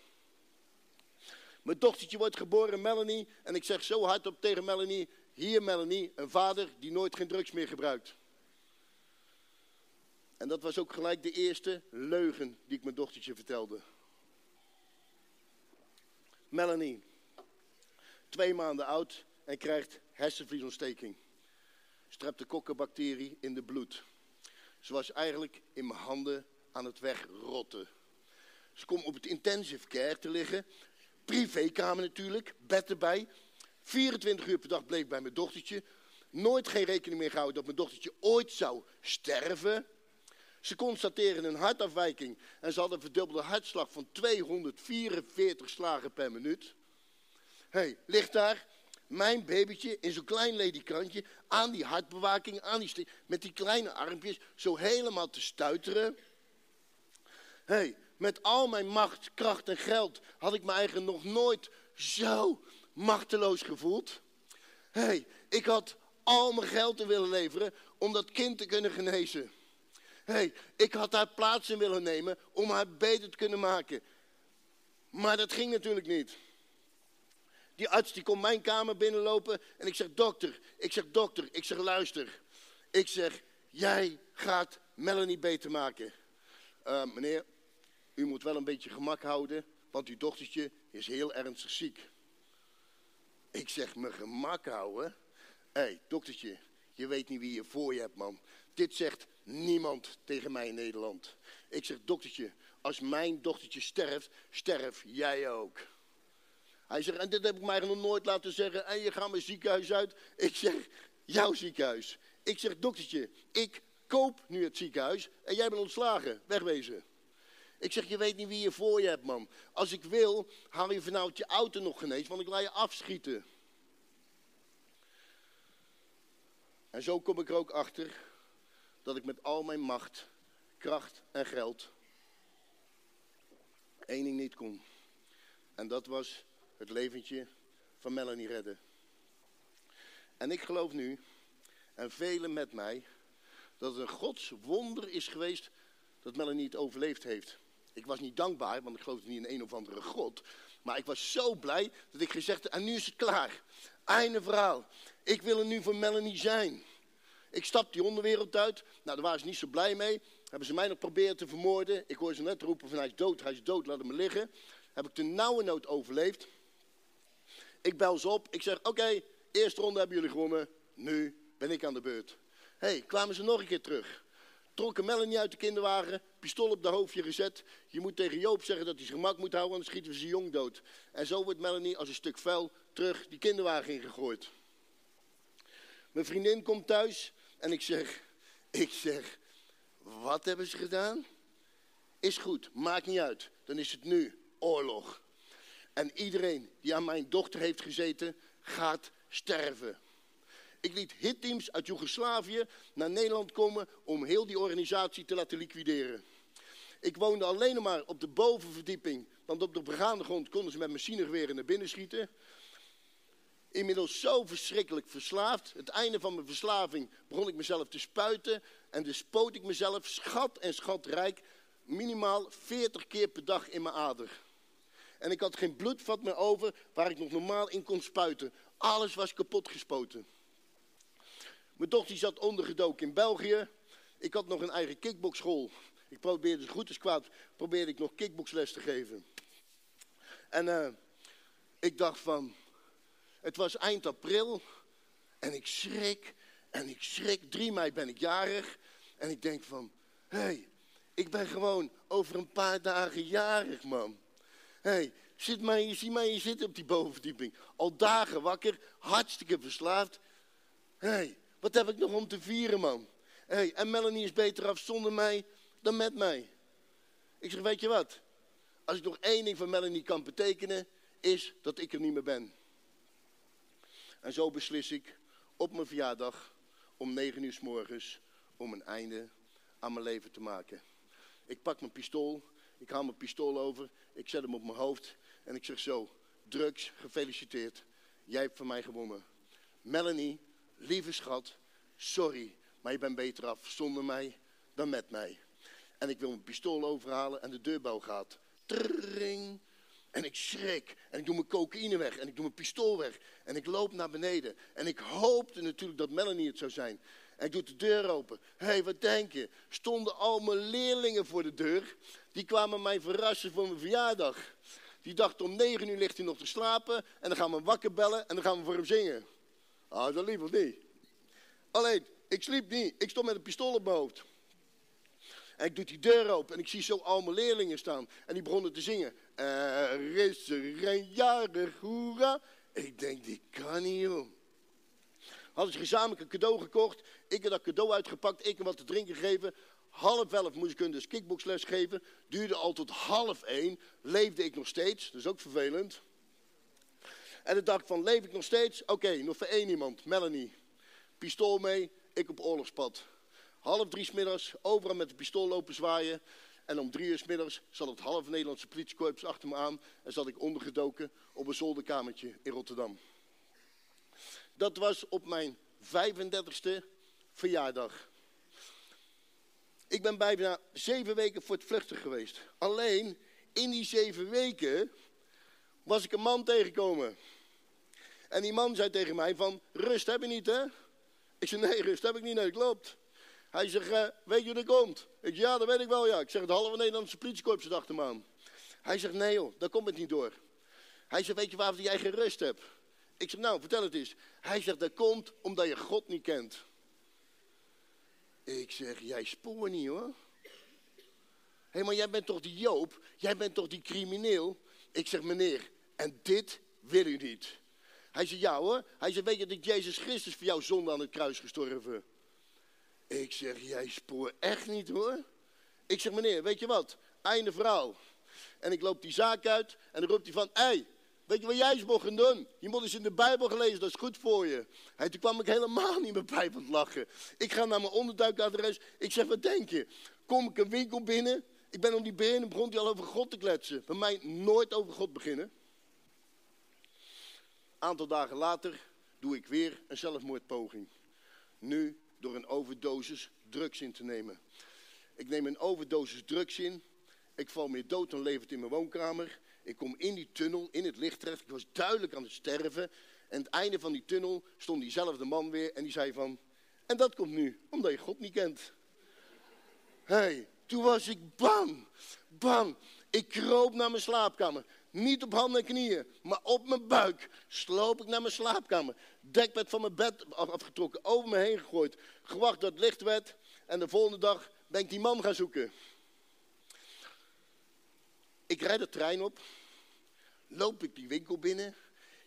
Mijn dochtertje wordt geboren, Melanie. En ik zeg zo hardop tegen Melanie, hier Melanie, een vader die nooit geen drugs meer gebruikt. En dat was ook gelijk de eerste leugen die ik mijn dochtertje vertelde. Melanie, twee maanden oud en krijgt hersenvliesontsteking. Streptokokkenbacterie in de bloed. Ze was eigenlijk in mijn handen aan het wegrotten. Ze komt op het intensive care te liggen. Privékamer natuurlijk, bed erbij. 24 uur per dag bleef bij mijn dochtertje. Nooit geen rekening meer gehouden dat mijn dochtertje ooit zou sterven. Ze constateren een hartafwijking en ze hadden een verdubbelde hartslag van 244 slagen per minuut. Hey, ligt daar mijn babytje in zo'n klein ledikantje aan die hartbewaking, aan die met die kleine armpjes, zo helemaal te stuiteren. Hey, met al mijn macht, kracht en geld had ik me eigen nog nooit zo machteloos gevoeld. Hey, ik had al mijn geld in willen leveren om dat kind te kunnen genezen. hey, ik had daar plaats in willen nemen om haar beter te kunnen maken. Maar dat ging natuurlijk niet. Die arts die komt mijn kamer binnenlopen en ik zeg dokter, ik zeg dokter, ik zeg luister. Ik zeg, jij gaat Melanie beter maken. Uh, meneer, u moet wel een beetje gemak houden, want uw dochtertje is heel ernstig ziek. Ik zeg, me gemak houden? Hé, hey, doktertje, je weet niet wie je voor je hebt, man. Dit zegt niemand tegen mij in Nederland. Ik zeg, doktertje, als mijn dochtertje sterft, sterf jij ook. Hij zegt, en dit heb ik mij nog nooit laten zeggen. En je gaat mijn ziekenhuis uit. Ik zeg, jouw ziekenhuis. Ik zeg, doktertje, ik koop nu het ziekenhuis en jij bent ontslagen. Wegwezen. Ik zeg, je weet niet wie je voor je hebt, man. Als ik wil, haal je vanuit je auto nog genees, want ik laat je afschieten. En zo kom ik er ook achter dat ik met al mijn macht, kracht en geld één ding niet kon. En dat was het leventje van Melanie redden. En ik geloof nu, en velen met mij, dat het een Gods wonder is geweest dat Melanie het overleefd heeft. Ik was niet dankbaar, want ik geloofde niet in een of andere God. Maar ik was zo blij dat ik gezegd heb, en nu is het klaar. Einde verhaal. Ik wil er nu voor Melanie zijn. Ik stap die onderwereld uit. Nou, daar waren ze niet zo blij mee. Hebben ze mij nog proberen te vermoorden. Ik hoor ze net roepen van hij is dood, hij is dood, laat hem liggen. Heb ik de nauwe nood overleefd. Ik bel ze op. Ik zeg, oké, eerste ronde hebben jullie gewonnen. Nu ben ik aan de beurt. Hé, hey, kwamen ze nog een keer terug. Trokken Melanie uit de kinderwagen, pistool op de hoofdje gezet. Je moet tegen Joop zeggen dat hij zijn gemak moet houden, anders schieten we ze jong dood. En zo wordt Melanie als een stuk vuil terug die kinderwagen ingegooid. Mijn vriendin komt thuis en ik zeg, ik zeg, wat hebben ze gedaan? Is goed, maakt niet uit. Dan is het nu oorlog. En iedereen die aan mijn dochter heeft gezeten, gaat sterven. Ik liet hitteams uit Joegoslavië naar Nederland komen om heel die organisatie te laten liquideren. Ik woonde alleen maar op de bovenverdieping, want op de begaande grond konden ze met machinegeweren naar binnen schieten. Inmiddels zo verschrikkelijk verslaafd. Het einde van mijn verslaving begon ik mezelf te spuiten. En dus spoot ik mezelf schat en schatrijk minimaal 40 keer per dag in mijn ader. En ik had geen bloedvat meer over waar ik nog normaal in kon spuiten. Alles was kapot gespoten. Mijn dochter zat ondergedoken in België. Ik had nog een eigen kickboxschool. Ik probeerde zo goed als kwaad probeerde ik nog kickboxles te geven. En uh, ik dacht van, het was eind april en ik schrik en ik schrik. 3 mei ben ik jarig en ik denk van, hé, hey, ik ben gewoon over een paar dagen jarig, man. Hey, zit mij, je ziet mij hier zitten op die bovenverdieping. Al dagen wakker, hartstikke verslaafd. Hey, wat heb ik nog om te vieren, man? Hey, en Melanie is beter af zonder mij dan met mij. Ik zeg, weet je wat? Als ik nog één ding voor Melanie kan betekenen, is dat ik er niet meer ben. En zo beslis ik op mijn verjaardag om negen uur s morgens om een einde aan mijn leven te maken. Ik pak mijn pistool, ik haal mijn pistool over, ik zet hem op mijn hoofd en ik zeg zo, drugs, gefeliciteerd, jij hebt van mij gewonnen. Melanie, lieve schat, sorry, maar je bent beter af zonder mij dan met mij. En ik wil mijn pistool overhalen en de deurbel gaat. Tring. En ik schrik. En ik doe mijn cocaïne weg. En ik doe mijn pistool weg. En ik loop naar beneden. En ik hoopte natuurlijk dat Melanie het zou zijn. Ik doe de deur open. Hé, hey, wat denk je? Stonden al mijn leerlingen voor de deur. Die kwamen mij verrassen voor mijn verjaardag. Die dachten om negen uur ligt hij nog te slapen. En dan gaan we hem wakker bellen en dan gaan we voor hem zingen. Ah, dat liever niet. Alleen, ik sliep niet. Ik stond met een pistool op mijn hoofd. En ik doe die deur open en ik zie zo al mijn leerlingen staan. En die begonnen te zingen. Er is er een hoera. Ik denk, die kan niet. Hadden ze gezamenlijk een cadeau gekocht. Ik heb dat cadeau uitgepakt. Ik heb wat te drinken gegeven. Half elf moest ik hun dus kickboxles geven. Duurde al tot half één. Leefde ik nog steeds. Dat is ook vervelend. En dan dacht ik van, leef ik nog steeds? Oké, nog voor één iemand. Melanie. Pistool mee. Ik op oorlogspad. Half drie smiddags, overal met de pistool lopen zwaaien. En om drie uur s middags zat het halve Nederlandse politiekorps achter me aan. En zat ik ondergedoken op een zolderkamertje in Rotterdam. Dat was op mijn 35ste verjaardag. Ik ben bijna zeven weken voor het vluchten geweest. Alleen in die zeven weken was ik een man tegengekomen. En die man zei tegen mij van, rust heb je niet hè? Ik zei, nee, rust heb ik niet, nee, klopt. Hij zegt, uh, weet je hoe dat komt? Ik ja, dat weet ik wel, ja. Ik zeg, het halve Nederlandse politiekorps zit achter me aan. Hij zegt, nee joh, daar komt het niet door. Hij zegt, weet je waarom jij geen rust hebt? Ik zeg, nou, vertel het eens. Hij zegt, dat komt omdat je God niet kent. Ik zeg, jij spoor niet hoor. Hé, hey, maar jij bent toch die Joop? Jij bent toch die crimineel? Ik zeg, meneer, en dit wil u niet. Hij zegt, ja hoor. Hij zegt, weet je dat Jezus Christus voor jouw zonde aan het kruis gestorven? Ik zeg, jij spoor echt niet hoor. Ik zeg, meneer, weet je wat? Einde verhaal. En ik loop die zaak uit en dan roept hij van, hey, weet je wat jij eens mocht gaan doen? Je moet eens in de Bijbel gelezen, dat is goed voor je. En toen kwam ik helemaal niet meer bij van het lachen. Ik ga naar mijn onderduikadres. Ik zeg, wat denk je? Kom ik een winkel binnen? Ik ben om die binnen en begon hij al over God te kletsen. Bij mij nooit over God beginnen. Aantal dagen later doe ik weer een zelfmoordpoging. Nu door een overdosis drugs in te nemen. Ik neem een overdosis drugs in. Ik val meer dood dan levend in mijn woonkamer. Ik kom in die tunnel, in het licht terecht. Ik was duidelijk aan het sterven. En aan het einde van die tunnel stond diezelfde man weer en die zei van... En dat komt nu, omdat je God niet kent. hey, toen was ik bang, bang. Ik kroop naar mijn slaapkamer. Niet op handen en knieën, maar op mijn buik sloop ik naar mijn slaapkamer. Dekbed van mijn bed afgetrokken, over me heen gegooid. Gewacht dat het licht werd. En de volgende dag ben ik die man gaan zoeken. Ik rijd de trein op. Loop ik die winkel binnen.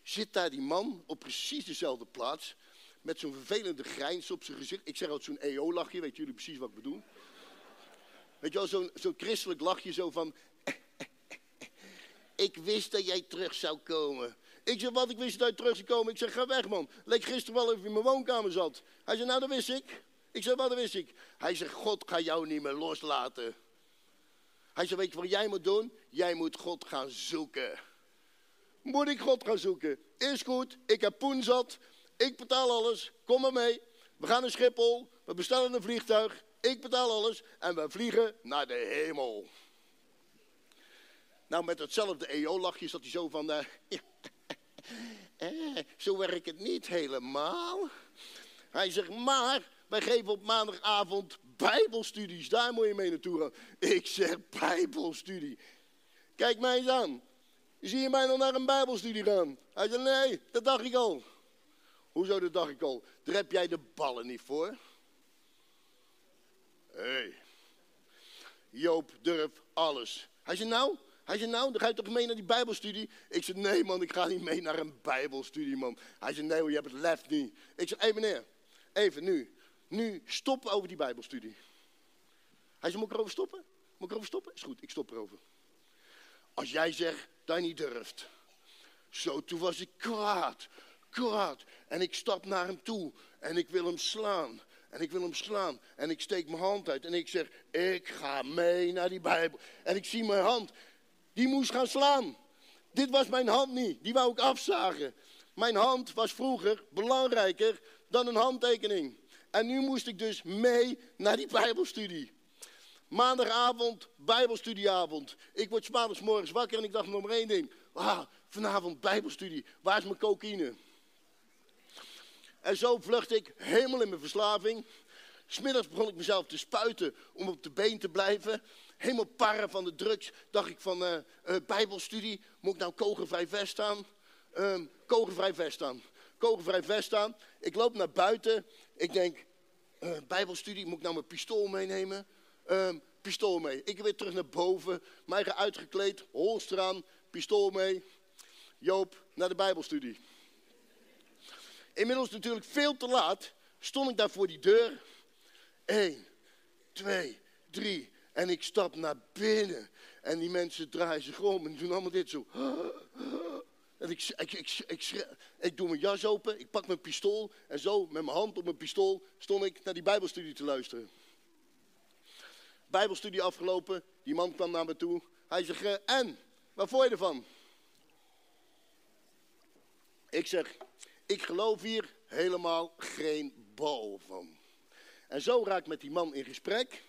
Zit daar die man op precies dezelfde plaats. Met zo'n vervelende grijns op zijn gezicht. Ik zeg altijd zo'n EO-lachje, weet jullie precies wat ik bedoel? Weet je wel, zo'n zo christelijk lachje zo van... Ik wist dat jij terug zou komen. Ik zeg, wat, ik wist dat je terug zou komen. Ik zeg, ga weg man. Leek gisteren wel even in mijn woonkamer zat. Hij zei, nou dat wist ik. Ik zeg, wat dat wist ik. Hij zegt, God gaat jou niet meer loslaten. Hij zei, weet je wat jij moet doen? Jij moet God gaan zoeken. Moet ik God gaan zoeken? Is goed, ik heb poen zat. Ik betaal alles. Kom maar mee. We gaan naar Schiphol. We bestellen een vliegtuig. Ik betaal alles. En we vliegen naar de hemel. Nou, met hetzelfde EO-lachje zat hij zo van... Uh, [LAUGHS] eh, zo werkt het niet helemaal. Hij zegt, maar wij geven op maandagavond bijbelstudies. Daar moet je mee naartoe gaan. Ik zeg, bijbelstudie. Kijk mij eens aan. Zie je mij nog naar een bijbelstudie gaan? Hij zegt, nee, dat dacht ik al. Hoezo, dat dacht ik al? Daar jij de ballen niet voor. Hé. Hey. Joop durf alles. Hij zegt, nou, hij zei, nou, dan ga je toch mee naar die bijbelstudie? Ik zei, nee man, ik ga niet mee naar een bijbelstudie man. Hij zei, nee je hebt het lef niet. Ik zei, hé hey, meneer, even nu. Nu, stop over die bijbelstudie. Hij zei, moet ik erover stoppen? Moet ik erover stoppen? Is goed, ik stop erover. Als jij zegt dat niet durft. Zo, toen was ik kwaad, kwaad. En ik stap naar hem toe en ik wil hem slaan. En ik wil hem slaan. En ik steek mijn hand uit en ik zeg, ik ga mee naar die Bijbel. En ik zie mijn hand die moest gaan slaan. Dit was mijn hand niet, die wou ik afzagen. Mijn hand was vroeger belangrijker dan een handtekening. En nu moest ik dus mee naar die Bijbelstudie. Maandagavond, Bijbelstudieavond. Ik word morgens wakker en ik dacht nog maar één ding. Ah, vanavond Bijbelstudie. Waar is mijn cocaïne? En zo vlucht ik helemaal in mijn verslaving. Smiddags begon ik mezelf te spuiten om op de been te blijven helemaal parren van de drugs. Dacht ik van uh, uh, bijbelstudie, moet ik nou kogelvrij vest aan? Uh, kogelvrij vest aan. Kogelvrij vest aan. Ik loop naar buiten. Ik denk, uh, bijbelstudie, moet ik nou mijn pistool meenemen? Ehm, pistool mee. Ik weer terug naar boven. Mij uitgekleed, holster aan, pistool mee. Joop, naar de bijbelstudie. Inmiddels natuurlijk veel te laat. Stond ik daar voor die deur. Eén, twee, drie. En ik stap naar binnen. En die mensen draaien zich om en doen allemaal dit zo. En ik, ik, ik, ik, ik, doe mijn jas open, ik pak mijn pistool. En zo, met mijn hand op mijn pistool, stond ik naar die bijbelstudie te luisteren. Bijbelstudie afgelopen, die man kwam naar me toe. Hij zegt, eh, en, waar vond je ervan? Ik zeg, ik geloof hier helemaal geen bal van. En zo raak ik met die man in gesprek.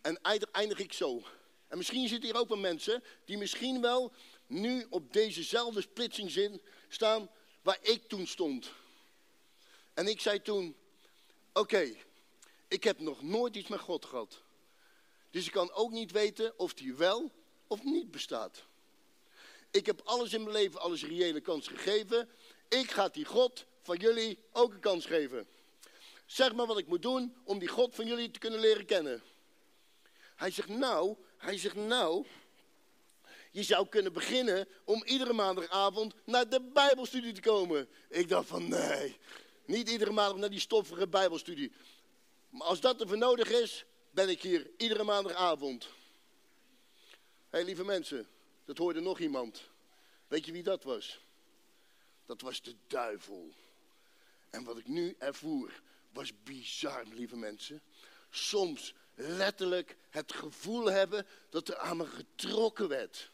En eindig ik zo. En misschien zitten hier ook wel mensen die misschien wel nu op dezezelfde splitsing staan waar ik toen stond. En ik zei toen, oké, ik heb nog nooit iets met God gehad. Dus ik kan ook niet weten of die wel of niet bestaat. Ik heb alles in mijn leven, alles reële kans gegeven. Ik ga die God van jullie ook een kans geven. Zeg maar wat ik moet doen om die God van jullie te kunnen leren kennen. Hij zegt nou, hij zegt nou, je zou kunnen beginnen om iedere maandagavond naar de Bijbelstudie te komen. Ik dacht van nee, niet iedere maandag naar die stoffige Bijbelstudie. Maar als dat ervoor nodig is, ben ik hier iedere maandagavond. Hé hey, lieve mensen, dat hoorde nog iemand. Weet je wie dat was? Dat was de duivel. En wat ik nu ervoer was bizar, lieve mensen. Soms letterlijk het gevoel hebben dat er aan me getrokken werd.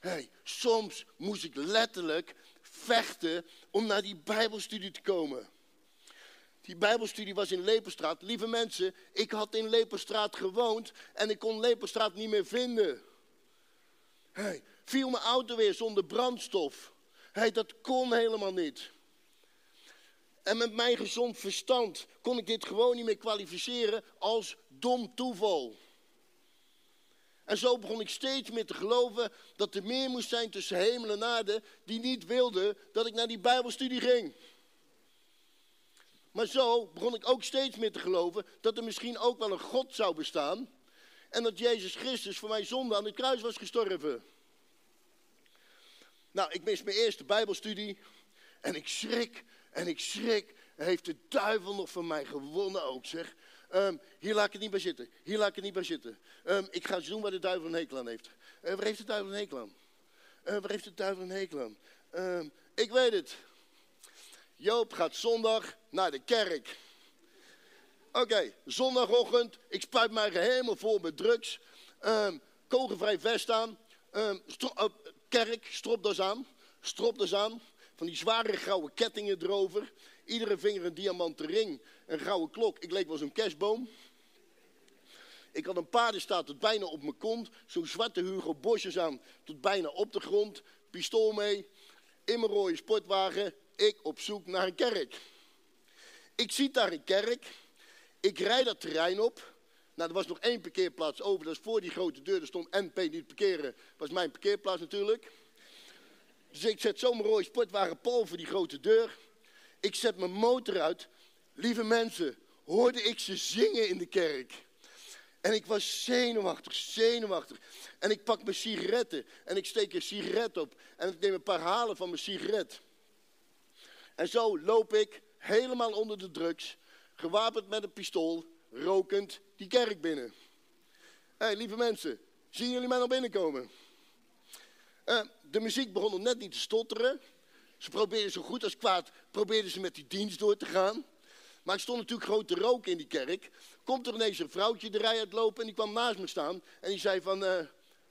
Hey, soms moest ik letterlijk vechten om naar die Bijbelstudie te komen. Die Bijbelstudie was in Leperstraat. Lieve mensen, ik had in Leperstraat gewoond en ik kon Leperstraat niet meer vinden. Hey, viel mijn auto weer zonder brandstof. Hey, dat kon helemaal niet. En met mijn gezond verstand kon ik dit gewoon niet meer kwalificeren als dom toeval. En zo begon ik steeds meer te geloven dat er meer moest zijn tussen hemel en aarde die niet wilde dat ik naar die Bijbelstudie ging. Maar zo begon ik ook steeds meer te geloven dat er misschien ook wel een God zou bestaan. En dat Jezus Christus voor mijn zonde aan het kruis was gestorven. Nou, ik mis mijn eerste Bijbelstudie. En ik schrik en ik schrik. Heeft de duivel nog van mij gewonnen ook, zeg. Um, hier laat ik het niet bij zitten. Hier laat ik het niet bij zitten. Um, ik ga eens doen waar de duivel een hekel aan heeft. Uh, waar heeft de duivel een hekel aan? Uh, waar heeft de duivel een hekel? Um, ik weet het. Joop gaat zondag naar de kerk. Oké, zondagochtend. Ik spuit mij helemaal vol met drugs. kogelvrij vest aan. Stro uh, kerk, stropdas aan. Stropdas aan. Van die zware gouden kettingen erover. Iedere vinger een diamanten ring, een gouden klok. Ik leek wel zo'n kerstboom. Ik had een paardenstaat tot bijna op mijn kont. Zo'n zwarte Hugo Bosjes aan tot bijna op de grond. Pistool mee. In mijn rode sportwagen. Ik op zoek naar een kerk. Ik zie daar een kerk. Ik rijd dat terrein op. Nou, er was nog één parkeerplaats over. Dat is voor die grote deur. Er stond NP niet parkeren. Was mijn parkeerplaats natuurlijk. Dus ik zet zo mijn rode sportwagen voor die grote deur. Ik zet mijn motor uit. Lieve mensen, hoorde ik ze zingen in de kerk. En ik was zenuwachtig, zenuwachtig. En ik pak mijn sigaretten en ik steek een sigaret op. En ik neem een paar halen van mijn sigaret. En zo loop ik helemaal onder de drugs, gewapend met een pistool, rokend die kerk binnen. Hé, lieve mensen, zien jullie mij nog binnenkomen? Uh, de muziek begon net niet te stotteren. Ze probeerden zo goed als kwaad, probeerden ze met die dienst door te gaan. Maar ik stond natuurlijk grote rook in die kerk. Komt er ineens een vrouwtje de rij uitlopen en die kwam naast me staan. En die zei van, uh,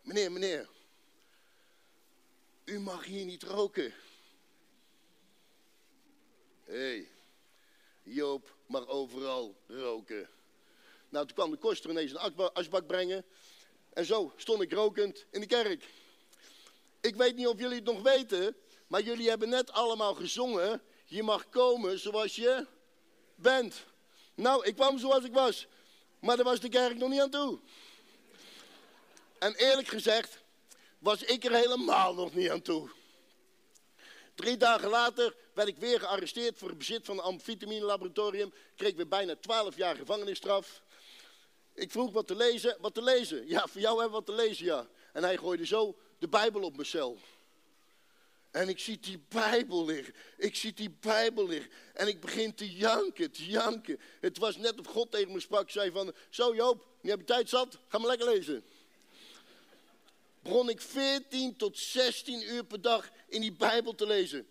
meneer, meneer, u mag hier niet roken. Hey, Joop mag overal roken. Nou, toen kwam de koster ineens een asbak brengen. En zo stond ik rokend in de kerk. Ik weet niet of jullie het nog weten, maar jullie hebben net allemaal gezongen. Je mag komen zoals je bent. Nou, ik kwam zoals ik was. Maar daar was de kerk nog niet aan toe. En eerlijk gezegd was ik er helemaal nog niet aan toe. Drie dagen later werd ik weer gearresteerd voor het bezit van een amfitamine laboratorium. Kreeg weer bijna twaalf jaar gevangenisstraf. Ik vroeg wat te lezen, wat te lezen. [LAUGHS] Ja, voor jou hebben we wat te lezen, ja. En hij gooide zo de Bijbel op mijn cel. En ik zie die Bijbel liggen. Ik zie die Bijbel liggen. En ik begin te janken, te janken. Het was net of God tegen me sprak. zei van, zo Joop, nu heb je tijd zat. Ga maar lekker lezen. Begon ik 14 tot 16 uur per dag in die Bijbel te lezen.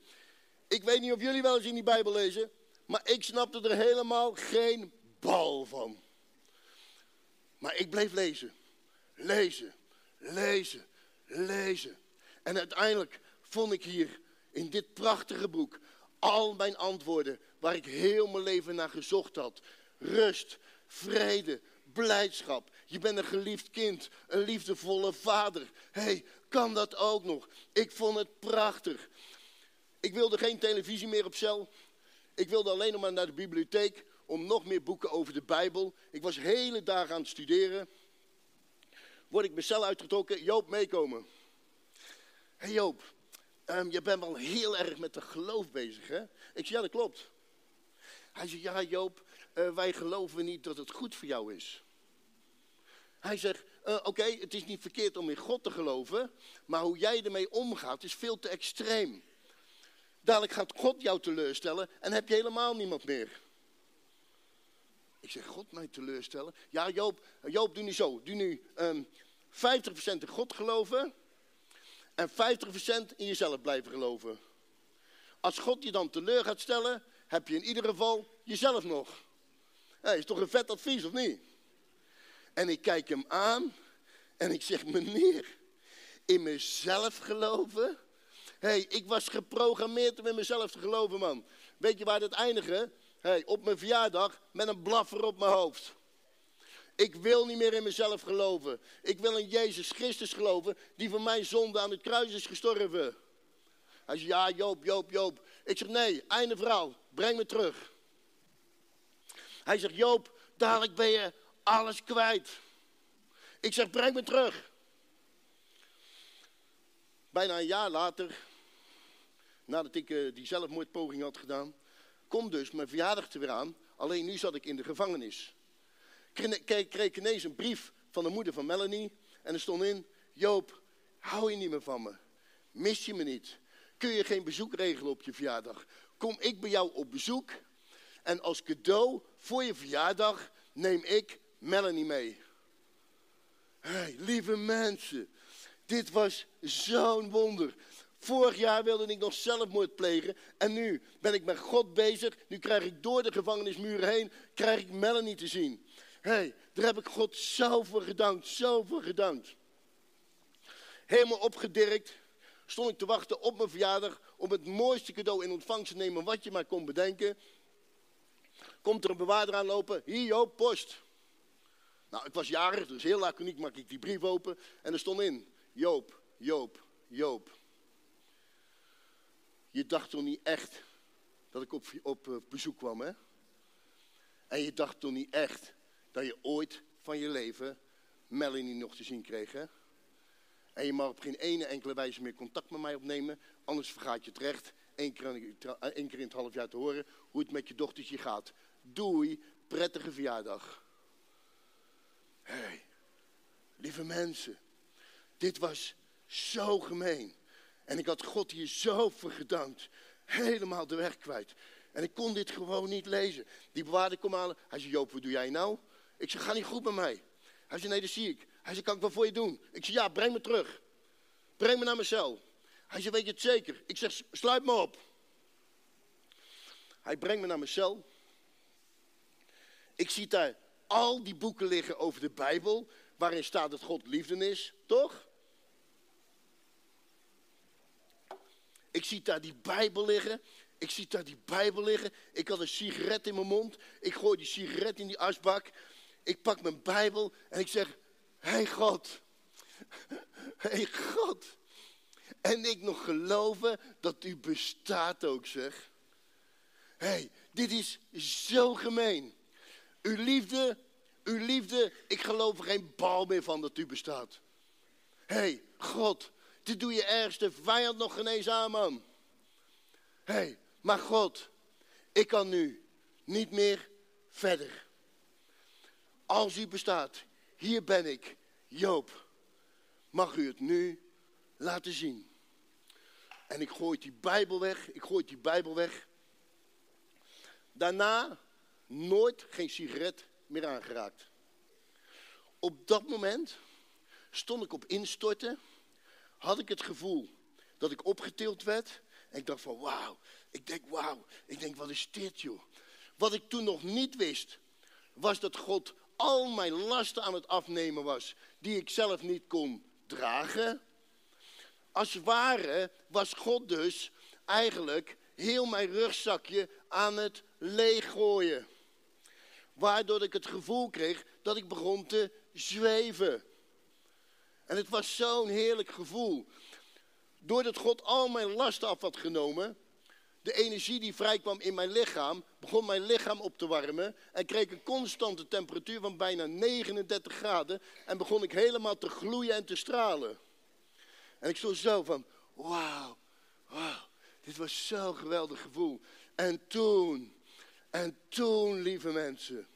Ik weet niet of jullie wel eens in die Bijbel lezen. Maar ik snapte er helemaal geen bal van. Maar ik bleef lezen. Lezen. Lezen. Lezen. En uiteindelijk vond ik hier in dit prachtige boek al mijn antwoorden waar ik heel mijn leven naar gezocht had. Rust, vrede, blijdschap. Je bent een geliefd kind, een liefdevolle vader. Hé, hey, kan dat ook nog? Ik vond het prachtig. Ik wilde geen televisie meer op cel. Ik wilde alleen nog maar naar de bibliotheek om nog meer boeken over de Bijbel. Ik was hele dagen aan het studeren. Word ik mijn cel uitgetrokken, Joop meekomen. Hé hey Joop, um, je bent wel heel erg met de geloof bezig hè? Ik zei, ja dat klopt. Hij zei, ja Joop, uh, wij geloven niet dat het goed voor jou is. Hij zegt, uh, oké, het is niet verkeerd om in God te geloven, maar hoe jij ermee omgaat is veel te extreem. Dadelijk gaat God jou teleurstellen en heb je helemaal niemand meer. Ik zeg, God mij teleurstellen? Ja, Joop, Joop doe nu zo. Doe nu um, ehm, 50% in God geloven en 50% in jezelf blijven geloven. Als God je dan teleur gaat stellen, heb je in ieder geval jezelf nog. Hey, is toch een vet advies, of niet? En ik kijk hem aan en ik zeg, meneer, in mezelf geloven? Hey, ik was geprogrammeerd om in mezelf te geloven, man. Weet je waar het eindigde? hey, op mijn verjaardag met een blaffer op mijn hoofd. Ik wil niet meer in mezelf geloven. Ik wil in Jezus Christus geloven, die voor mijn zonde aan het kruis is gestorven. Hij zegt, ja Joop, Joop, Joop. Ik zeg, nee, einde verhaal, breng me terug. Hij zegt, Joop, dadelijk ben je alles kwijt. Ik zeg, breng me terug. Bijna een jaar later, nadat ik uh, die zelfmoordpoging had gedaan, komt dus mijn verjaardag er weer aan. Alleen nu zat ik in de gevangenis. Ik kreeg ineens een brief van de moeder van Melanie. En er stond in, Joop, hou je niet meer van me? Mis je me niet? Kun je geen bezoek regelen op je verjaardag? Kom ik bij jou op bezoek. En als cadeau voor je verjaardag neem ik Melanie mee. Hey, lieve mensen, dit was zo'n wonder. Vorig jaar wilde ik nog zelfmoord plegen en nu ben ik met God bezig. Nu krijg ik door de gevangenismuren heen, krijg ik Melanie te zien. Hé, hey, daar heb ik God zoveel gedankt, zoveel gedankt. Helemaal opgedirkt stond ik te wachten op mijn verjaardag om het mooiste cadeau in ontvangst te nemen wat je maar kon bedenken. Komt er een bewaarder aanlopen, hier Joop, post. Nou, ik was jarig, dus heel laconiek maak ik die brief open en er stond in, Joop, Joop, Joop. Je dacht toch niet echt dat ik op, op eh, bezoek kwam, hè? En je dacht toch niet echt dat je ooit van je leven Melanie nog te zien kreeg, hè? En je mag op geen ene enkele wijze meer contact met mij opnemen, anders vergaat je het recht één keer, één keer in het half jaar te horen hoe het met je dochtertje gaat. Doei, prettige verjaardag. Hey, lieve mensen, dit was zo gemeen. En ik had God hier zo voor gedankt. Helemaal de weg kwijt. En ik kon dit gewoon niet lezen. Die bewaarder kwam aan. Hij zei, Joop, wat doe jij nou? Ik zei, ga niet goed met mij. Hij zei, nee, dat zie ik. Hij zei, kan ik wat voor je doen? Ik zei, ja, breng me terug. Breng me naar mijn cel. Hij zei, weet je het zeker? Ik zeg, sluit me op. Hij brengt me naar mijn cel. Ik zie daar al die boeken liggen over de Bijbel, waarin staat dat God liefde is, toch? Ik zie daar die Bijbel liggen. Ik zie daar die Bijbel liggen. Ik had een sigaret in mijn mond. Ik gooi die sigaret in die asbak. Ik pak mijn Bijbel en ik zeg: Hé hey God. Hé [LAUGHS] hey God. En ik nog geloven dat u bestaat ook, zeg. Hé, hey, dit is zo gemeen. Uw liefde, uw liefde, ik geloof er geen bal meer van dat u bestaat. Hé, hey, God, doe je ergste vijand nog ineens aan, man. Hé, hey, maar God, ik kan nu niet meer verder. Als u bestaat, hier ben ik, Joop. Mag u het nu laten zien? En ik gooi die Bijbel weg, ik gooi die Bijbel weg. Daarna nooit geen sigaret meer aangeraakt. Op dat moment stond ik op instorten had ik het gevoel dat ik opgetild werd. En ik dacht van wauw, ik denk wauw, ik denk wat is dit joh. Wat ik toen nog niet wist, was dat God al mijn lasten aan het afnemen was, die ik zelf niet kon dragen. Als het ware was God dus eigenlijk heel mijn rugzakje aan het leeggooien. Waardoor ik het gevoel kreeg dat ik begon te zweven. En het was zo'n heerlijk gevoel. Doordat God al mijn lasten af had genomen, de energie die vrijkwam in mijn lichaam, begon mijn lichaam op te warmen en kreeg een constante temperatuur van bijna 39 graden en begon ik helemaal te gloeien en te stralen. En ik stond zo van, wauw, wauw, dit was zo'n geweldig gevoel. En toen, en toen, lieve mensen,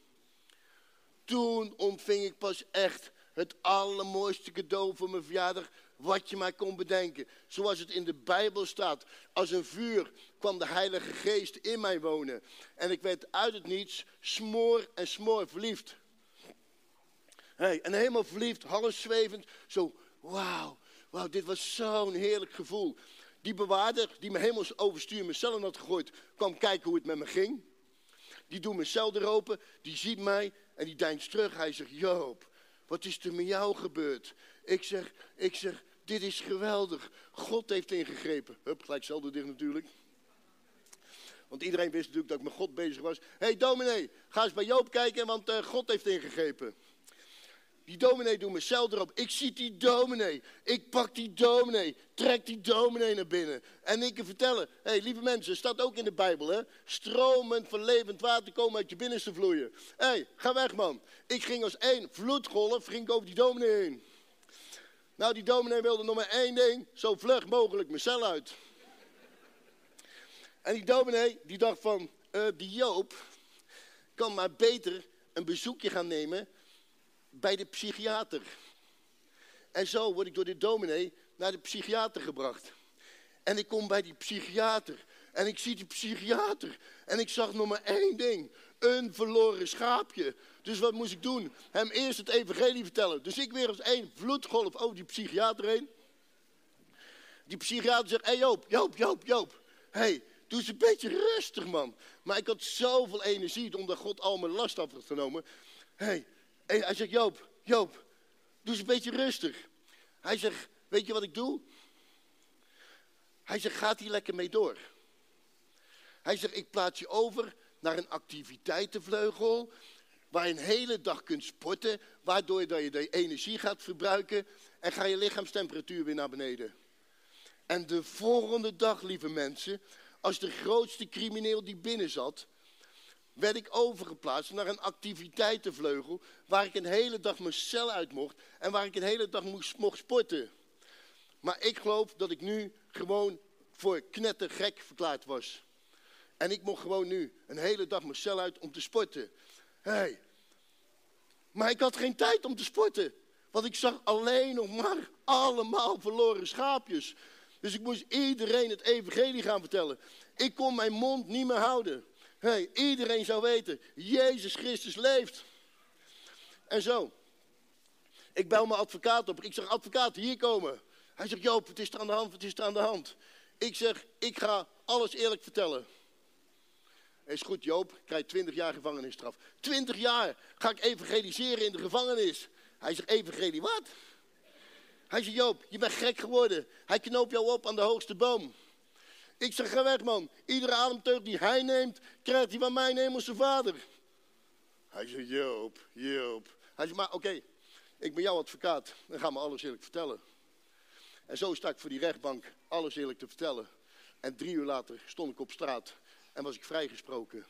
toen ontving ik pas echt het allermooiste cadeau voor mijn verjaardag wat je maar kon bedenken. Zoals het in de Bijbel staat. Als een vuur kwam de Heilige Geest in mij wonen. En ik werd uit het niets smoor en smoor verliefd. Hey, en helemaal verliefd, half zwevend. Zo, wauw, wauw, dit was zo'n heerlijk gevoel. Die bewaarder die me helemaal overstuur mijn cellen had gegooid, kwam kijken hoe het met me ging. Die doet mijn cel er open, die ziet mij en die deinst terug. Hij zegt, Joop, wat is er met jou gebeurd? Ik zeg, ik zeg, dit is geweldig. God heeft ingegrepen. Hup, gelijk zelden dicht natuurlijk. Want iedereen wist natuurlijk dat ik met God bezig was. Hé hey, dominee, ga eens bij Joop kijken, want uh, God heeft ingegrepen. Die dominee doet cel erop. Ik zie die dominee. Ik pak die dominee. Trek die dominee naar binnen. En ik kan vertellen. Hé, hey, lieve mensen, staat ook in de Bijbel, hè. Stromen van levend water komen uit je binnenste vloeien. Hé, hey, ga weg, man. Ik ging als één vloedgolf, ging over die dominee heen. Nou, die dominee wilde nog maar één ding. Zo vlug mogelijk cel uit. En die dominee, die dacht van, uh, die Joop kan maar beter een bezoekje gaan nemen bij de psychiater. En zo word ik door de dominee naar de psychiater gebracht. En ik kom bij die psychiater. En ik zie die psychiater. En ik zag nog maar één ding. Een verloren schaapje. Dus wat moest ik doen? Hem eerst het evangelie vertellen. Dus ik weer als één vloedgolf over die psychiater heen. Die psychiater zegt, hé hey Joop, Joop, Joop, Joop. Hé, hey, doe eens een beetje rustig man. Maar ik had zoveel energie omdat God al mijn last had genomen. Hé, hey, en hij zegt, Joop, Joop, doe eens een beetje rustig. Hij zegt, weet je wat ik doe? Hij zegt, gaat hier lekker mee door. Hij zegt, ik plaats je over naar een activiteitenvleugel, waar je een hele dag kunt sporten, waardoor je de energie gaat verbruiken en ga je lichaamstemperatuur weer naar beneden. En de volgende dag, lieve mensen, als de grootste crimineel die binnen zat, werd ik overgeplaatst naar een activiteitenvleugel waar ik een hele dag mijn cel uit mocht en waar ik een hele dag moest, mocht sporten. Maar ik geloof dat ik nu gewoon voor knettergek verklaard was. En ik mocht gewoon nu een hele dag mijn cel uit om te sporten. Hey. Maar ik had geen tijd om te sporten. Want ik zag alleen nog maar allemaal verloren schaapjes. Dus ik moest iedereen het evangelie gaan vertellen. Ik kon mijn mond niet meer houden. Hey, iedereen zou weten, Jezus Christus leeft. En zo. Ik bel mijn advocaat op. Ik zeg, advocaat, hier komen. Hij zegt, Joop, het is er aan de hand, het is er aan de hand. Ik zeg, ik ga alles eerlijk vertellen. Is goed, Joop, krijg 20 jaar gevangenisstraf. 20 jaar ga ik evangeliseren in de gevangenis. Hij zegt, evangelie wat? Hij zegt, Joop, je bent gek geworden. Hij knoopt jou op aan de hoogste boom. Ik zeg, ga weg man. Iedere ademteug die hij neemt, krijgt hij van mijn hemelse vader. Hij zegt, Joop, Joop. Hij zegt, maar oké, ik ben jouw advocaat. Dan ga me alles eerlijk vertellen. En zo sta ik voor die rechtbank alles eerlijk te vertellen. En drie uur later stond ik op straat en was ik vrijgesproken.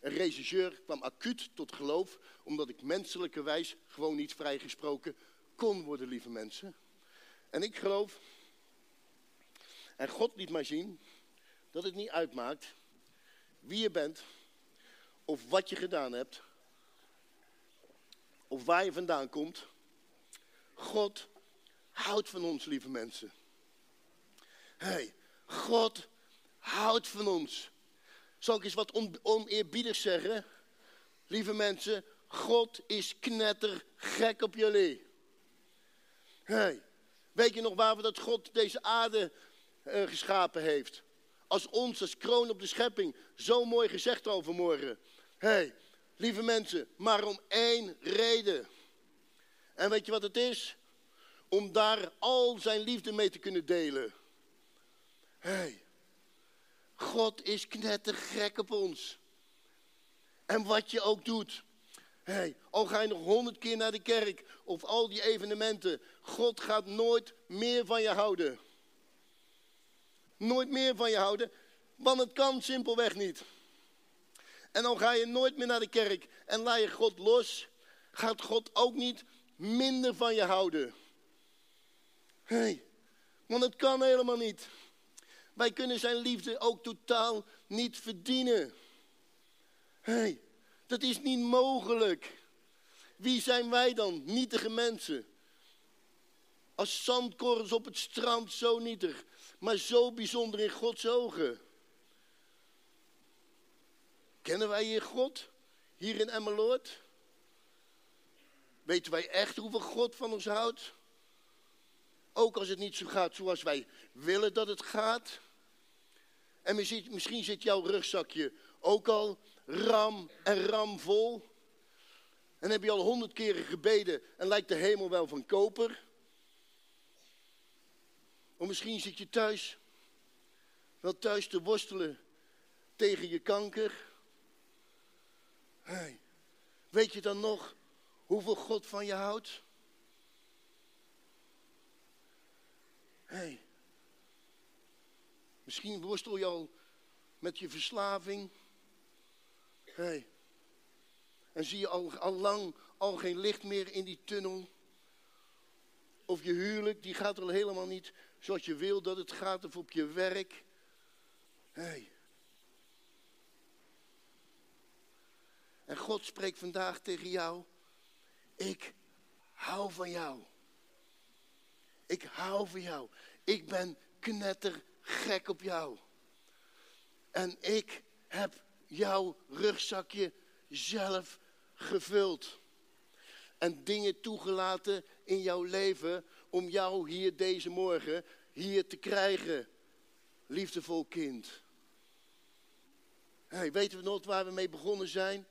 Een regisseur kwam acuut tot geloof, omdat ik menselijkerwijs gewoon niet vrijgesproken kon worden, lieve mensen. En ik geloof en God liet mij zien dat het niet uitmaakt wie je bent, of wat je gedaan hebt, of waar je vandaan komt. God houdt van ons, lieve mensen. hey, God houdt van ons. Zal ik eens wat on oneerbiedig zeggen? Lieve mensen, God is knettergek op jullie. hey, weet je nog waar we dat God deze aarde uh, geschapen heeft. Als ons, als kroon op de schepping, zo mooi gezegd overmorgen. Hé, hey, lieve mensen, maar om één reden. En weet je wat het is? Om daar al zijn liefde mee te kunnen delen. Hé, hey, God is knettergek op ons. En wat je ook doet. Hey, al ga je nog honderd keer naar de kerk of al die evenementen. God gaat nooit meer van je houden. Nooit meer van je houden, want het kan simpelweg niet. En dan ga je nooit meer naar de kerk en laat je God los. Gaat God ook niet minder van je houden. Hey, want het kan helemaal niet. Wij kunnen zijn liefde ook totaal niet verdienen. hey, dat is niet mogelijk. Wie zijn wij dan? Nietige mensen. Als zandkorrels op het strand, zo nietig. Maar zo bijzonder in Gods ogen. Kennen wij hier God? Hier in Emmeloord? Weten wij echt hoeveel God van ons houdt? Ook als het niet zo gaat zoals wij willen dat het gaat. En misschien zit jouw rugzakje ook al ram en ram vol. En heb je al honderd keren gebeden en lijkt de hemel wel van koper. Of misschien zit je thuis, wel thuis te worstelen tegen je kanker. Hey, weet je dan nog hoeveel God van je houdt? Hey, misschien worstel je al met je verslaving. Hey, en zie je al, al lang al geen licht meer in die tunnel. Of je huwelijk, die gaat er al helemaal niet zoals je wil dat het gaat. Of op je werk. Hey. En God spreekt vandaag tegen jou. Ik hou van jou. Ik hou van jou. Ik ben knettergek op jou. En ik heb jouw rugzakje zelf gevuld. En dingen toegelaten in jouw leven om jou hier deze morgen hier te krijgen. Liefdevol kind. Hey, weten we nog waar we mee begonnen zijn?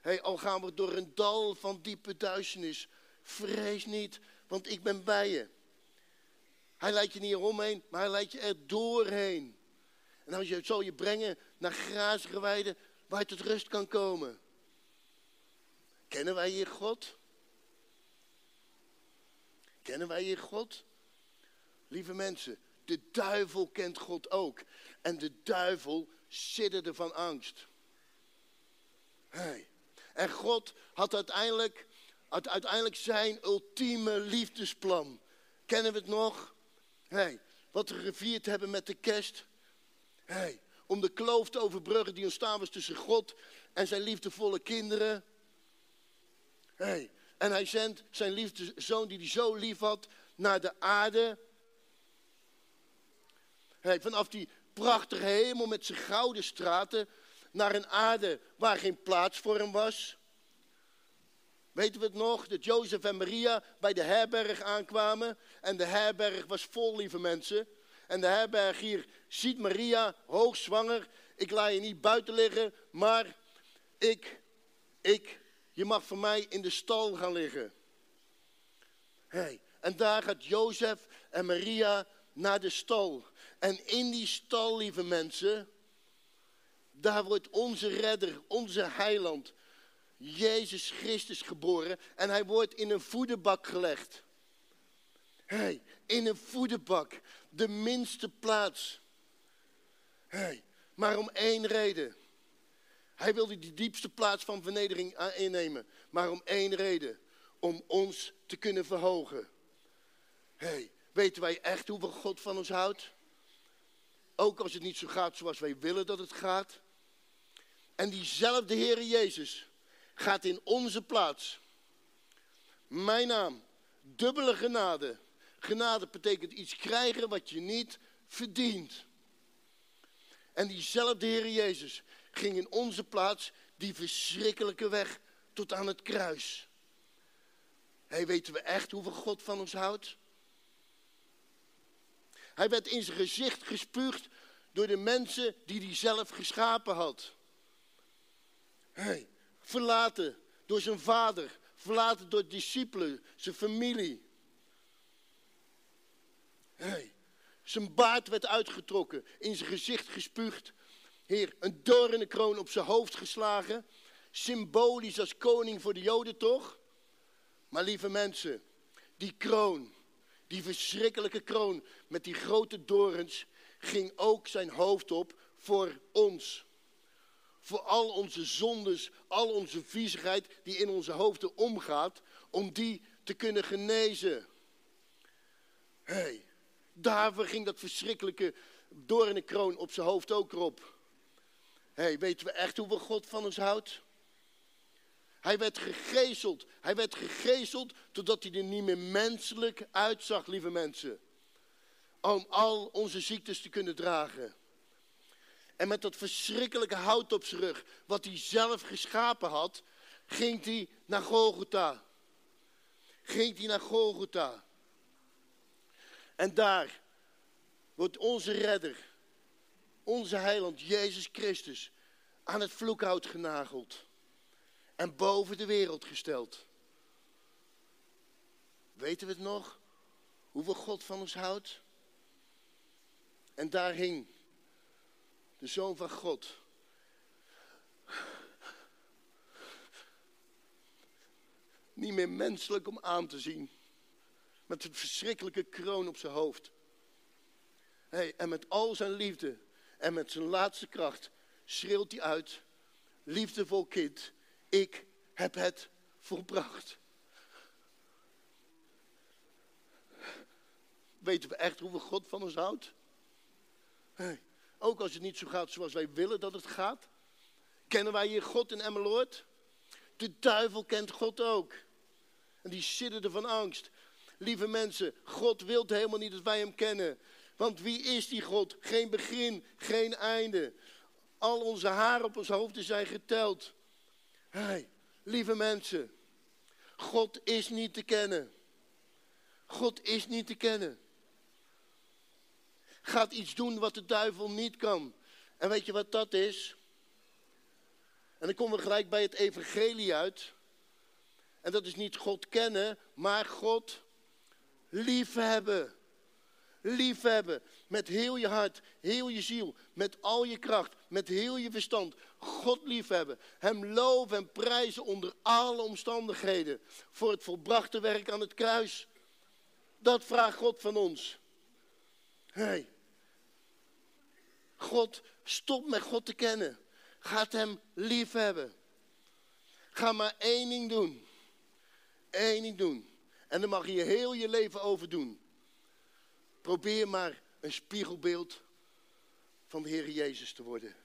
Hey, al gaan we door een dal van diepe duisternis. Vrees niet, want ik ben bij je. Hij leidt je niet eromheen, maar hij leidt je er doorheen. En als zal je brengen naar grazige weiden waar je tot rust kan komen. Kennen wij hier God? Kennen wij hier God? Lieve mensen, de duivel kent God ook. En de duivel sidderde van angst. Hey. En God had uiteindelijk, uiteindelijk zijn ultieme liefdesplan. Kennen we het nog? Hey, wat we gevierd hebben met de kerst. Hey, om de kloof te overbruggen die ontstaan was tussen God en zijn liefdevolle kinderen. Hey, en hij zendt zijn liefdezoon die hij zo lief had naar de aarde. Hey, vanaf die prachtige hemel met zijn gouden straten naar een aarde waar geen plaats voor hem was. Weten we het nog? Dat Jozef en Maria bij de herberg aankwamen. En de herberg was vol, lieve mensen. En de herberg hier ziet Maria hoogzwanger. Ik laat je niet buiten liggen, maar ik, ik, je mag voor mij in de stal gaan liggen. Hey, en daar gaat Jozef en Maria naar de stal. En in die stal, lieve mensen, daar wordt onze redder, onze heiland, Jezus Christus geboren. En hij wordt in een voederbak gelegd. Hey, in een voederbak, de minste plaats. Hey, maar om één reden. Hij wilde die diepste plaats van vernedering innemen. Maar om één reden. Om ons te kunnen verhogen. hey, weten wij echt hoeveel God van ons houdt? Ook als het niet zo gaat zoals wij willen dat het gaat. En diezelfde Heere Jezus gaat in onze plaats. Mijn naam, dubbele genade. Genade betekent iets krijgen wat je niet verdient. En diezelfde Heer Jezus ging in onze plaats die verschrikkelijke weg tot aan het kruis. Hij weten we echt hoeveel God van ons houdt? Hij werd in zijn gezicht gespuugd door de mensen die hij zelf geschapen had. Hey, verlaten door zijn vader, verlaten door discipelen, zijn familie. Hey, Zijn baard werd uitgetrokken, in zijn gezicht gespuugd. Heer, een doornenkroon op zijn hoofd geslagen. Symbolisch als koning voor de Joden toch? Maar lieve mensen, die kroon, die verschrikkelijke kroon met die grote dorens, ging ook zijn hoofd op voor ons. Voor al onze zondes, al onze viezigheid die in onze hoofden omgaat, om die te kunnen genezen. Hé, hey, daarvoor ging dat verschrikkelijke doornenkroon op zijn hoofd ook erop. Hey, weten we echt hoeveel God van ons houdt? Hij werd gegezeld. Hij werd gegezeld totdat hij er niet meer menselijk uitzag, lieve mensen. Om al onze ziektes te kunnen dragen. En met dat verschrikkelijke hout op zijn rug, wat hij zelf geschapen had, ging hij naar Golgotha. Ging hij naar Golgotha. En daar wordt onze redder, onze heiland Jezus Christus, aan het vloekhout genageld en boven de wereld gesteld. Weten we het nog? Hoeveel God van ons houdt? En daar hing de Zoon van God. Niet meer menselijk om aan te zien. Met het verschrikkelijke kroon op zijn hoofd. Hey, en met al zijn liefde en met zijn laatste kracht schreeuwt hij uit: Liefdevol kind, ik heb het volbracht. Weten we echt hoeveel God van ons houdt? Hey, ook als het niet zo gaat zoals wij willen dat het gaat. Kennen wij hier God in Emmeloord? De duivel kent God ook. En die sidderde van angst. Lieve mensen, God wil helemaal niet dat wij hem kennen. Want wie is die God? Geen begin, geen einde. Al onze haren op ons hoofd zijn geteld. Hey, lieve mensen, God is niet te kennen. God is niet te kennen. Gaat iets doen wat de duivel niet kan. En weet je wat dat is? En dan komen we gelijk bij het evangelie uit. En dat is niet God kennen, maar God liefhebben. Liefhebben. Met heel je hart, heel je ziel, met al je kracht, met heel je verstand. God liefhebben. Hem loven en prijzen onder alle omstandigheden. Voor het volbrachte werk aan het kruis. Dat vraagt God van ons. Hey. God, stop met God te kennen. Ga hem liefhebben. Ga maar één ding doen. Eén ding doen. En dan mag je heel je leven over doen. Probeer maar een spiegelbeeld van de Heer Jezus te worden.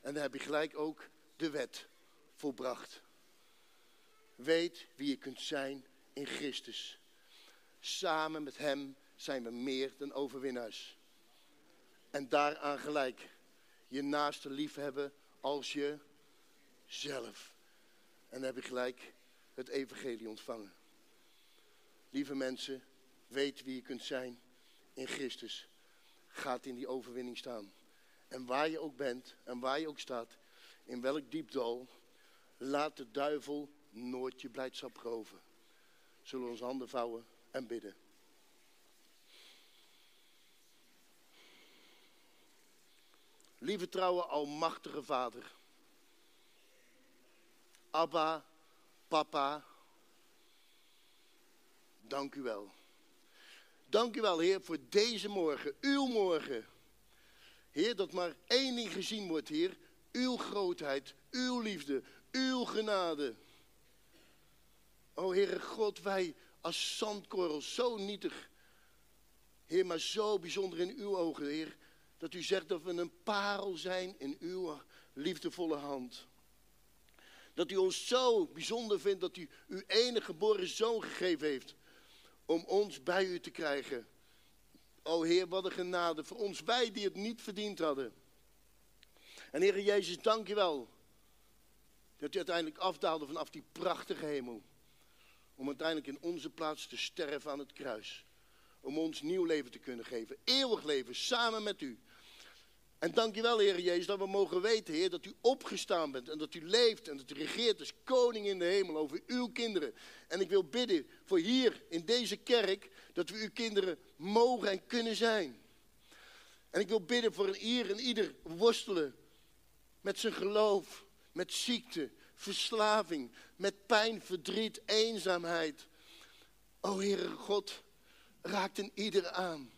En dan heb je gelijk ook de wet volbracht. Weet wie je kunt zijn in Christus. Samen met Hem zijn we meer dan overwinnaars. En daaraan gelijk je naaste lief hebben als je zelf. En dan heb je gelijk het evangelie ontvangen. Lieve mensen, weet wie je kunt zijn in Christus. Gaat in die overwinning staan. En waar je ook bent en waar je ook staat, in welk diepdal, laat de duivel nooit je blijdschap roven. Zullen we onze handen vouwen en bidden. Lieve trouwe, almachtige Vader. Abba, papa, dank u wel. Dank u wel, Heer, voor deze morgen, uw morgen. Heer, dat maar één ding gezien wordt, Heer. Uw grootheid, uw liefde, uw genade. O Heere God, wij als zandkorrels, zo nietig. Heer, maar zo bijzonder in uw ogen, Heer. Dat u zegt dat we een parel zijn in uw liefdevolle hand. Dat u ons zo bijzonder vindt dat u uw enige geboren zoon gegeven heeft. Om ons bij u te krijgen. O Heer, wat een genade voor ons, wij die het niet verdiend hadden. En Heer Jezus, dank je wel. Dat u uiteindelijk afdaalde vanaf die prachtige hemel. Om uiteindelijk in onze plaats te sterven aan het kruis. Om ons nieuw leven te kunnen geven. Eeuwig leven samen met u. En dank u wel, Heer Jezus, dat we mogen weten, Heer, dat u opgestaan bent en dat u leeft en dat u regeert als koning in de hemel over uw kinderen. En ik wil bidden voor hier in deze kerk, dat we uw kinderen mogen en kunnen zijn. En ik wil bidden voor hier en ieder worstelen met zijn geloof, met ziekte, verslaving, met pijn, verdriet, eenzaamheid. O Heere God, raakt een ieder aan.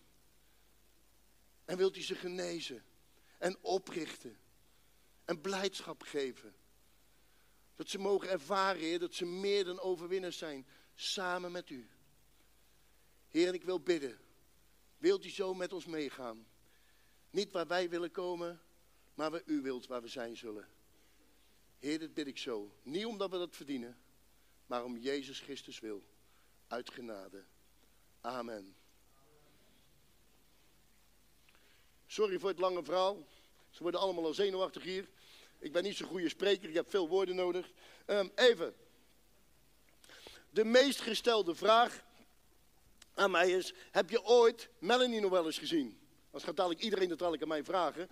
En wilt u ze genezen en oprichten en blijdschap geven. Dat ze mogen ervaren, Heer, dat ze meer dan overwinners zijn, samen met u. Heer, ik wil bidden. Wilt u zo met ons meegaan? Niet waar wij willen komen, maar waar u wilt waar we zijn zullen. Heer, dit bid ik zo. Niet omdat we dat verdienen, maar om Jezus Christus wil. Uit genade. Amen. Sorry voor het lange verhaal. Ze worden allemaal al zenuwachtig hier. Ik ben niet zo'n goede spreker, ik heb veel woorden nodig. Um, even. De meest gestelde vraag aan mij is: Heb je ooit Melanie nog wel eens gezien? Als gaat dadelijk iedereen dat dadelijk aan mij vragen.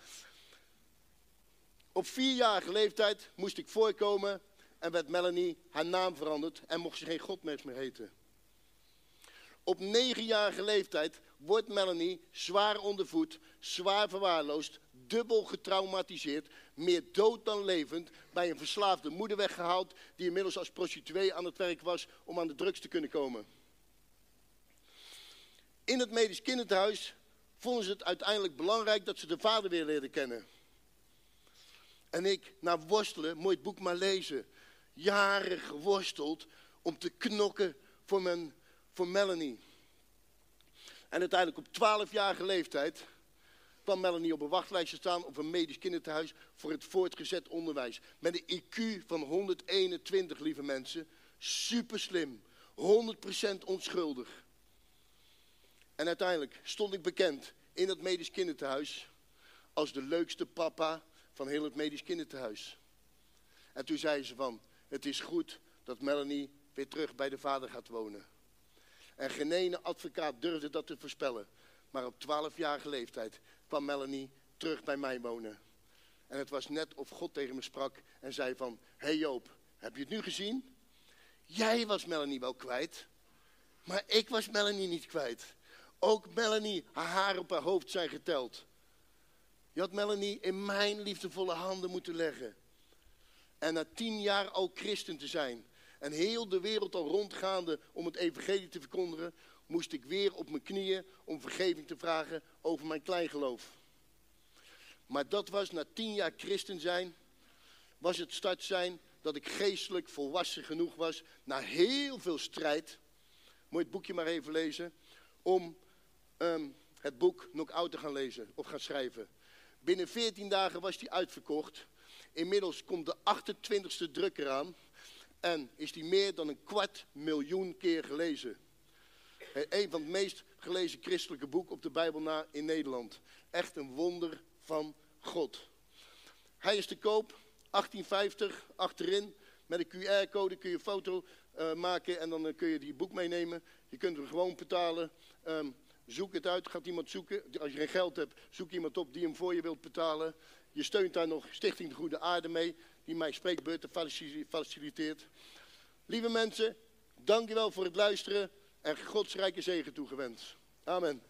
Op vierjarige leeftijd moest ik voorkomen en werd Melanie haar naam veranderd en mocht ze geen Godmens meer heten. Op negenjarige leeftijd wordt Melanie zwaar ondervoed, zwaar verwaarloosd, dubbel getraumatiseerd, meer dood dan levend, bij een verslaafde moeder weggehaald, die inmiddels als prostituee aan het werk was om aan de drugs te kunnen komen. In het medisch kinderthuis vonden ze het uiteindelijk belangrijk dat ze de vader weer leerden kennen. En ik, na worstelen, mooi het boek maar lezen, jaren geworsteld om te knokken voor, mijn, voor Melanie. En uiteindelijk op 12-jarige leeftijd kwam Melanie op een wachtlijstje staan op een medisch kinderthuis voor het voortgezet onderwijs. Met een IQ van 121, lieve mensen. Super slim. 100% onschuldig. En uiteindelijk stond ik bekend in het medisch kinderthuis als de leukste papa van heel het medisch kinderthuis. En toen zei ze van, het is goed dat Melanie weer terug bij de vader gaat wonen. En geen ene advocaat durfde dat te voorspellen. Maar op 12-jarige leeftijd kwam Melanie terug bij mij wonen. En het was net of God tegen me sprak en zei van... Hé hey Joop, heb je het nu gezien? Jij was Melanie wel kwijt, maar ik was Melanie niet kwijt. Ook Melanie, haar haar op haar hoofd zijn geteld. Je had Melanie in mijn liefdevolle handen moeten leggen. En na tien jaar al christen te zijn en heel de wereld al rondgaande om het evangelie te verkondigen, moest ik weer op mijn knieën om vergeving te vragen over mijn kleingeloof. Maar dat was na tien jaar christen zijn, was het start zijn dat ik geestelijk volwassen genoeg was, na heel veel strijd, moet je het boekje maar even lezen, om um, het boek Knock-out te gaan lezen of gaan schrijven. Binnen 14 dagen was die uitverkocht. Inmiddels komt de 28e druk eraan. En is die meer dan een kwart miljoen keer gelezen. Een van de meest gelezen christelijke boeken op de Bijbel na in Nederland. Echt een wonder van God. Hij is te koop, 1850, achterin. Met een QR-code kun je een foto uh, maken en dan uh, kun je die boek meenemen. Je kunt hem gewoon betalen. Um, Zoek het uit, gaat iemand zoeken. Als je geen geld hebt, zoek iemand op die hem voor je wilt betalen. Je steunt daar nog Stichting de Goede Aarde mee, die mijn spreekbeurten faciliteert. Lieve mensen, dankjewel voor het luisteren en Gods rijke zegen toegewenst. Amen.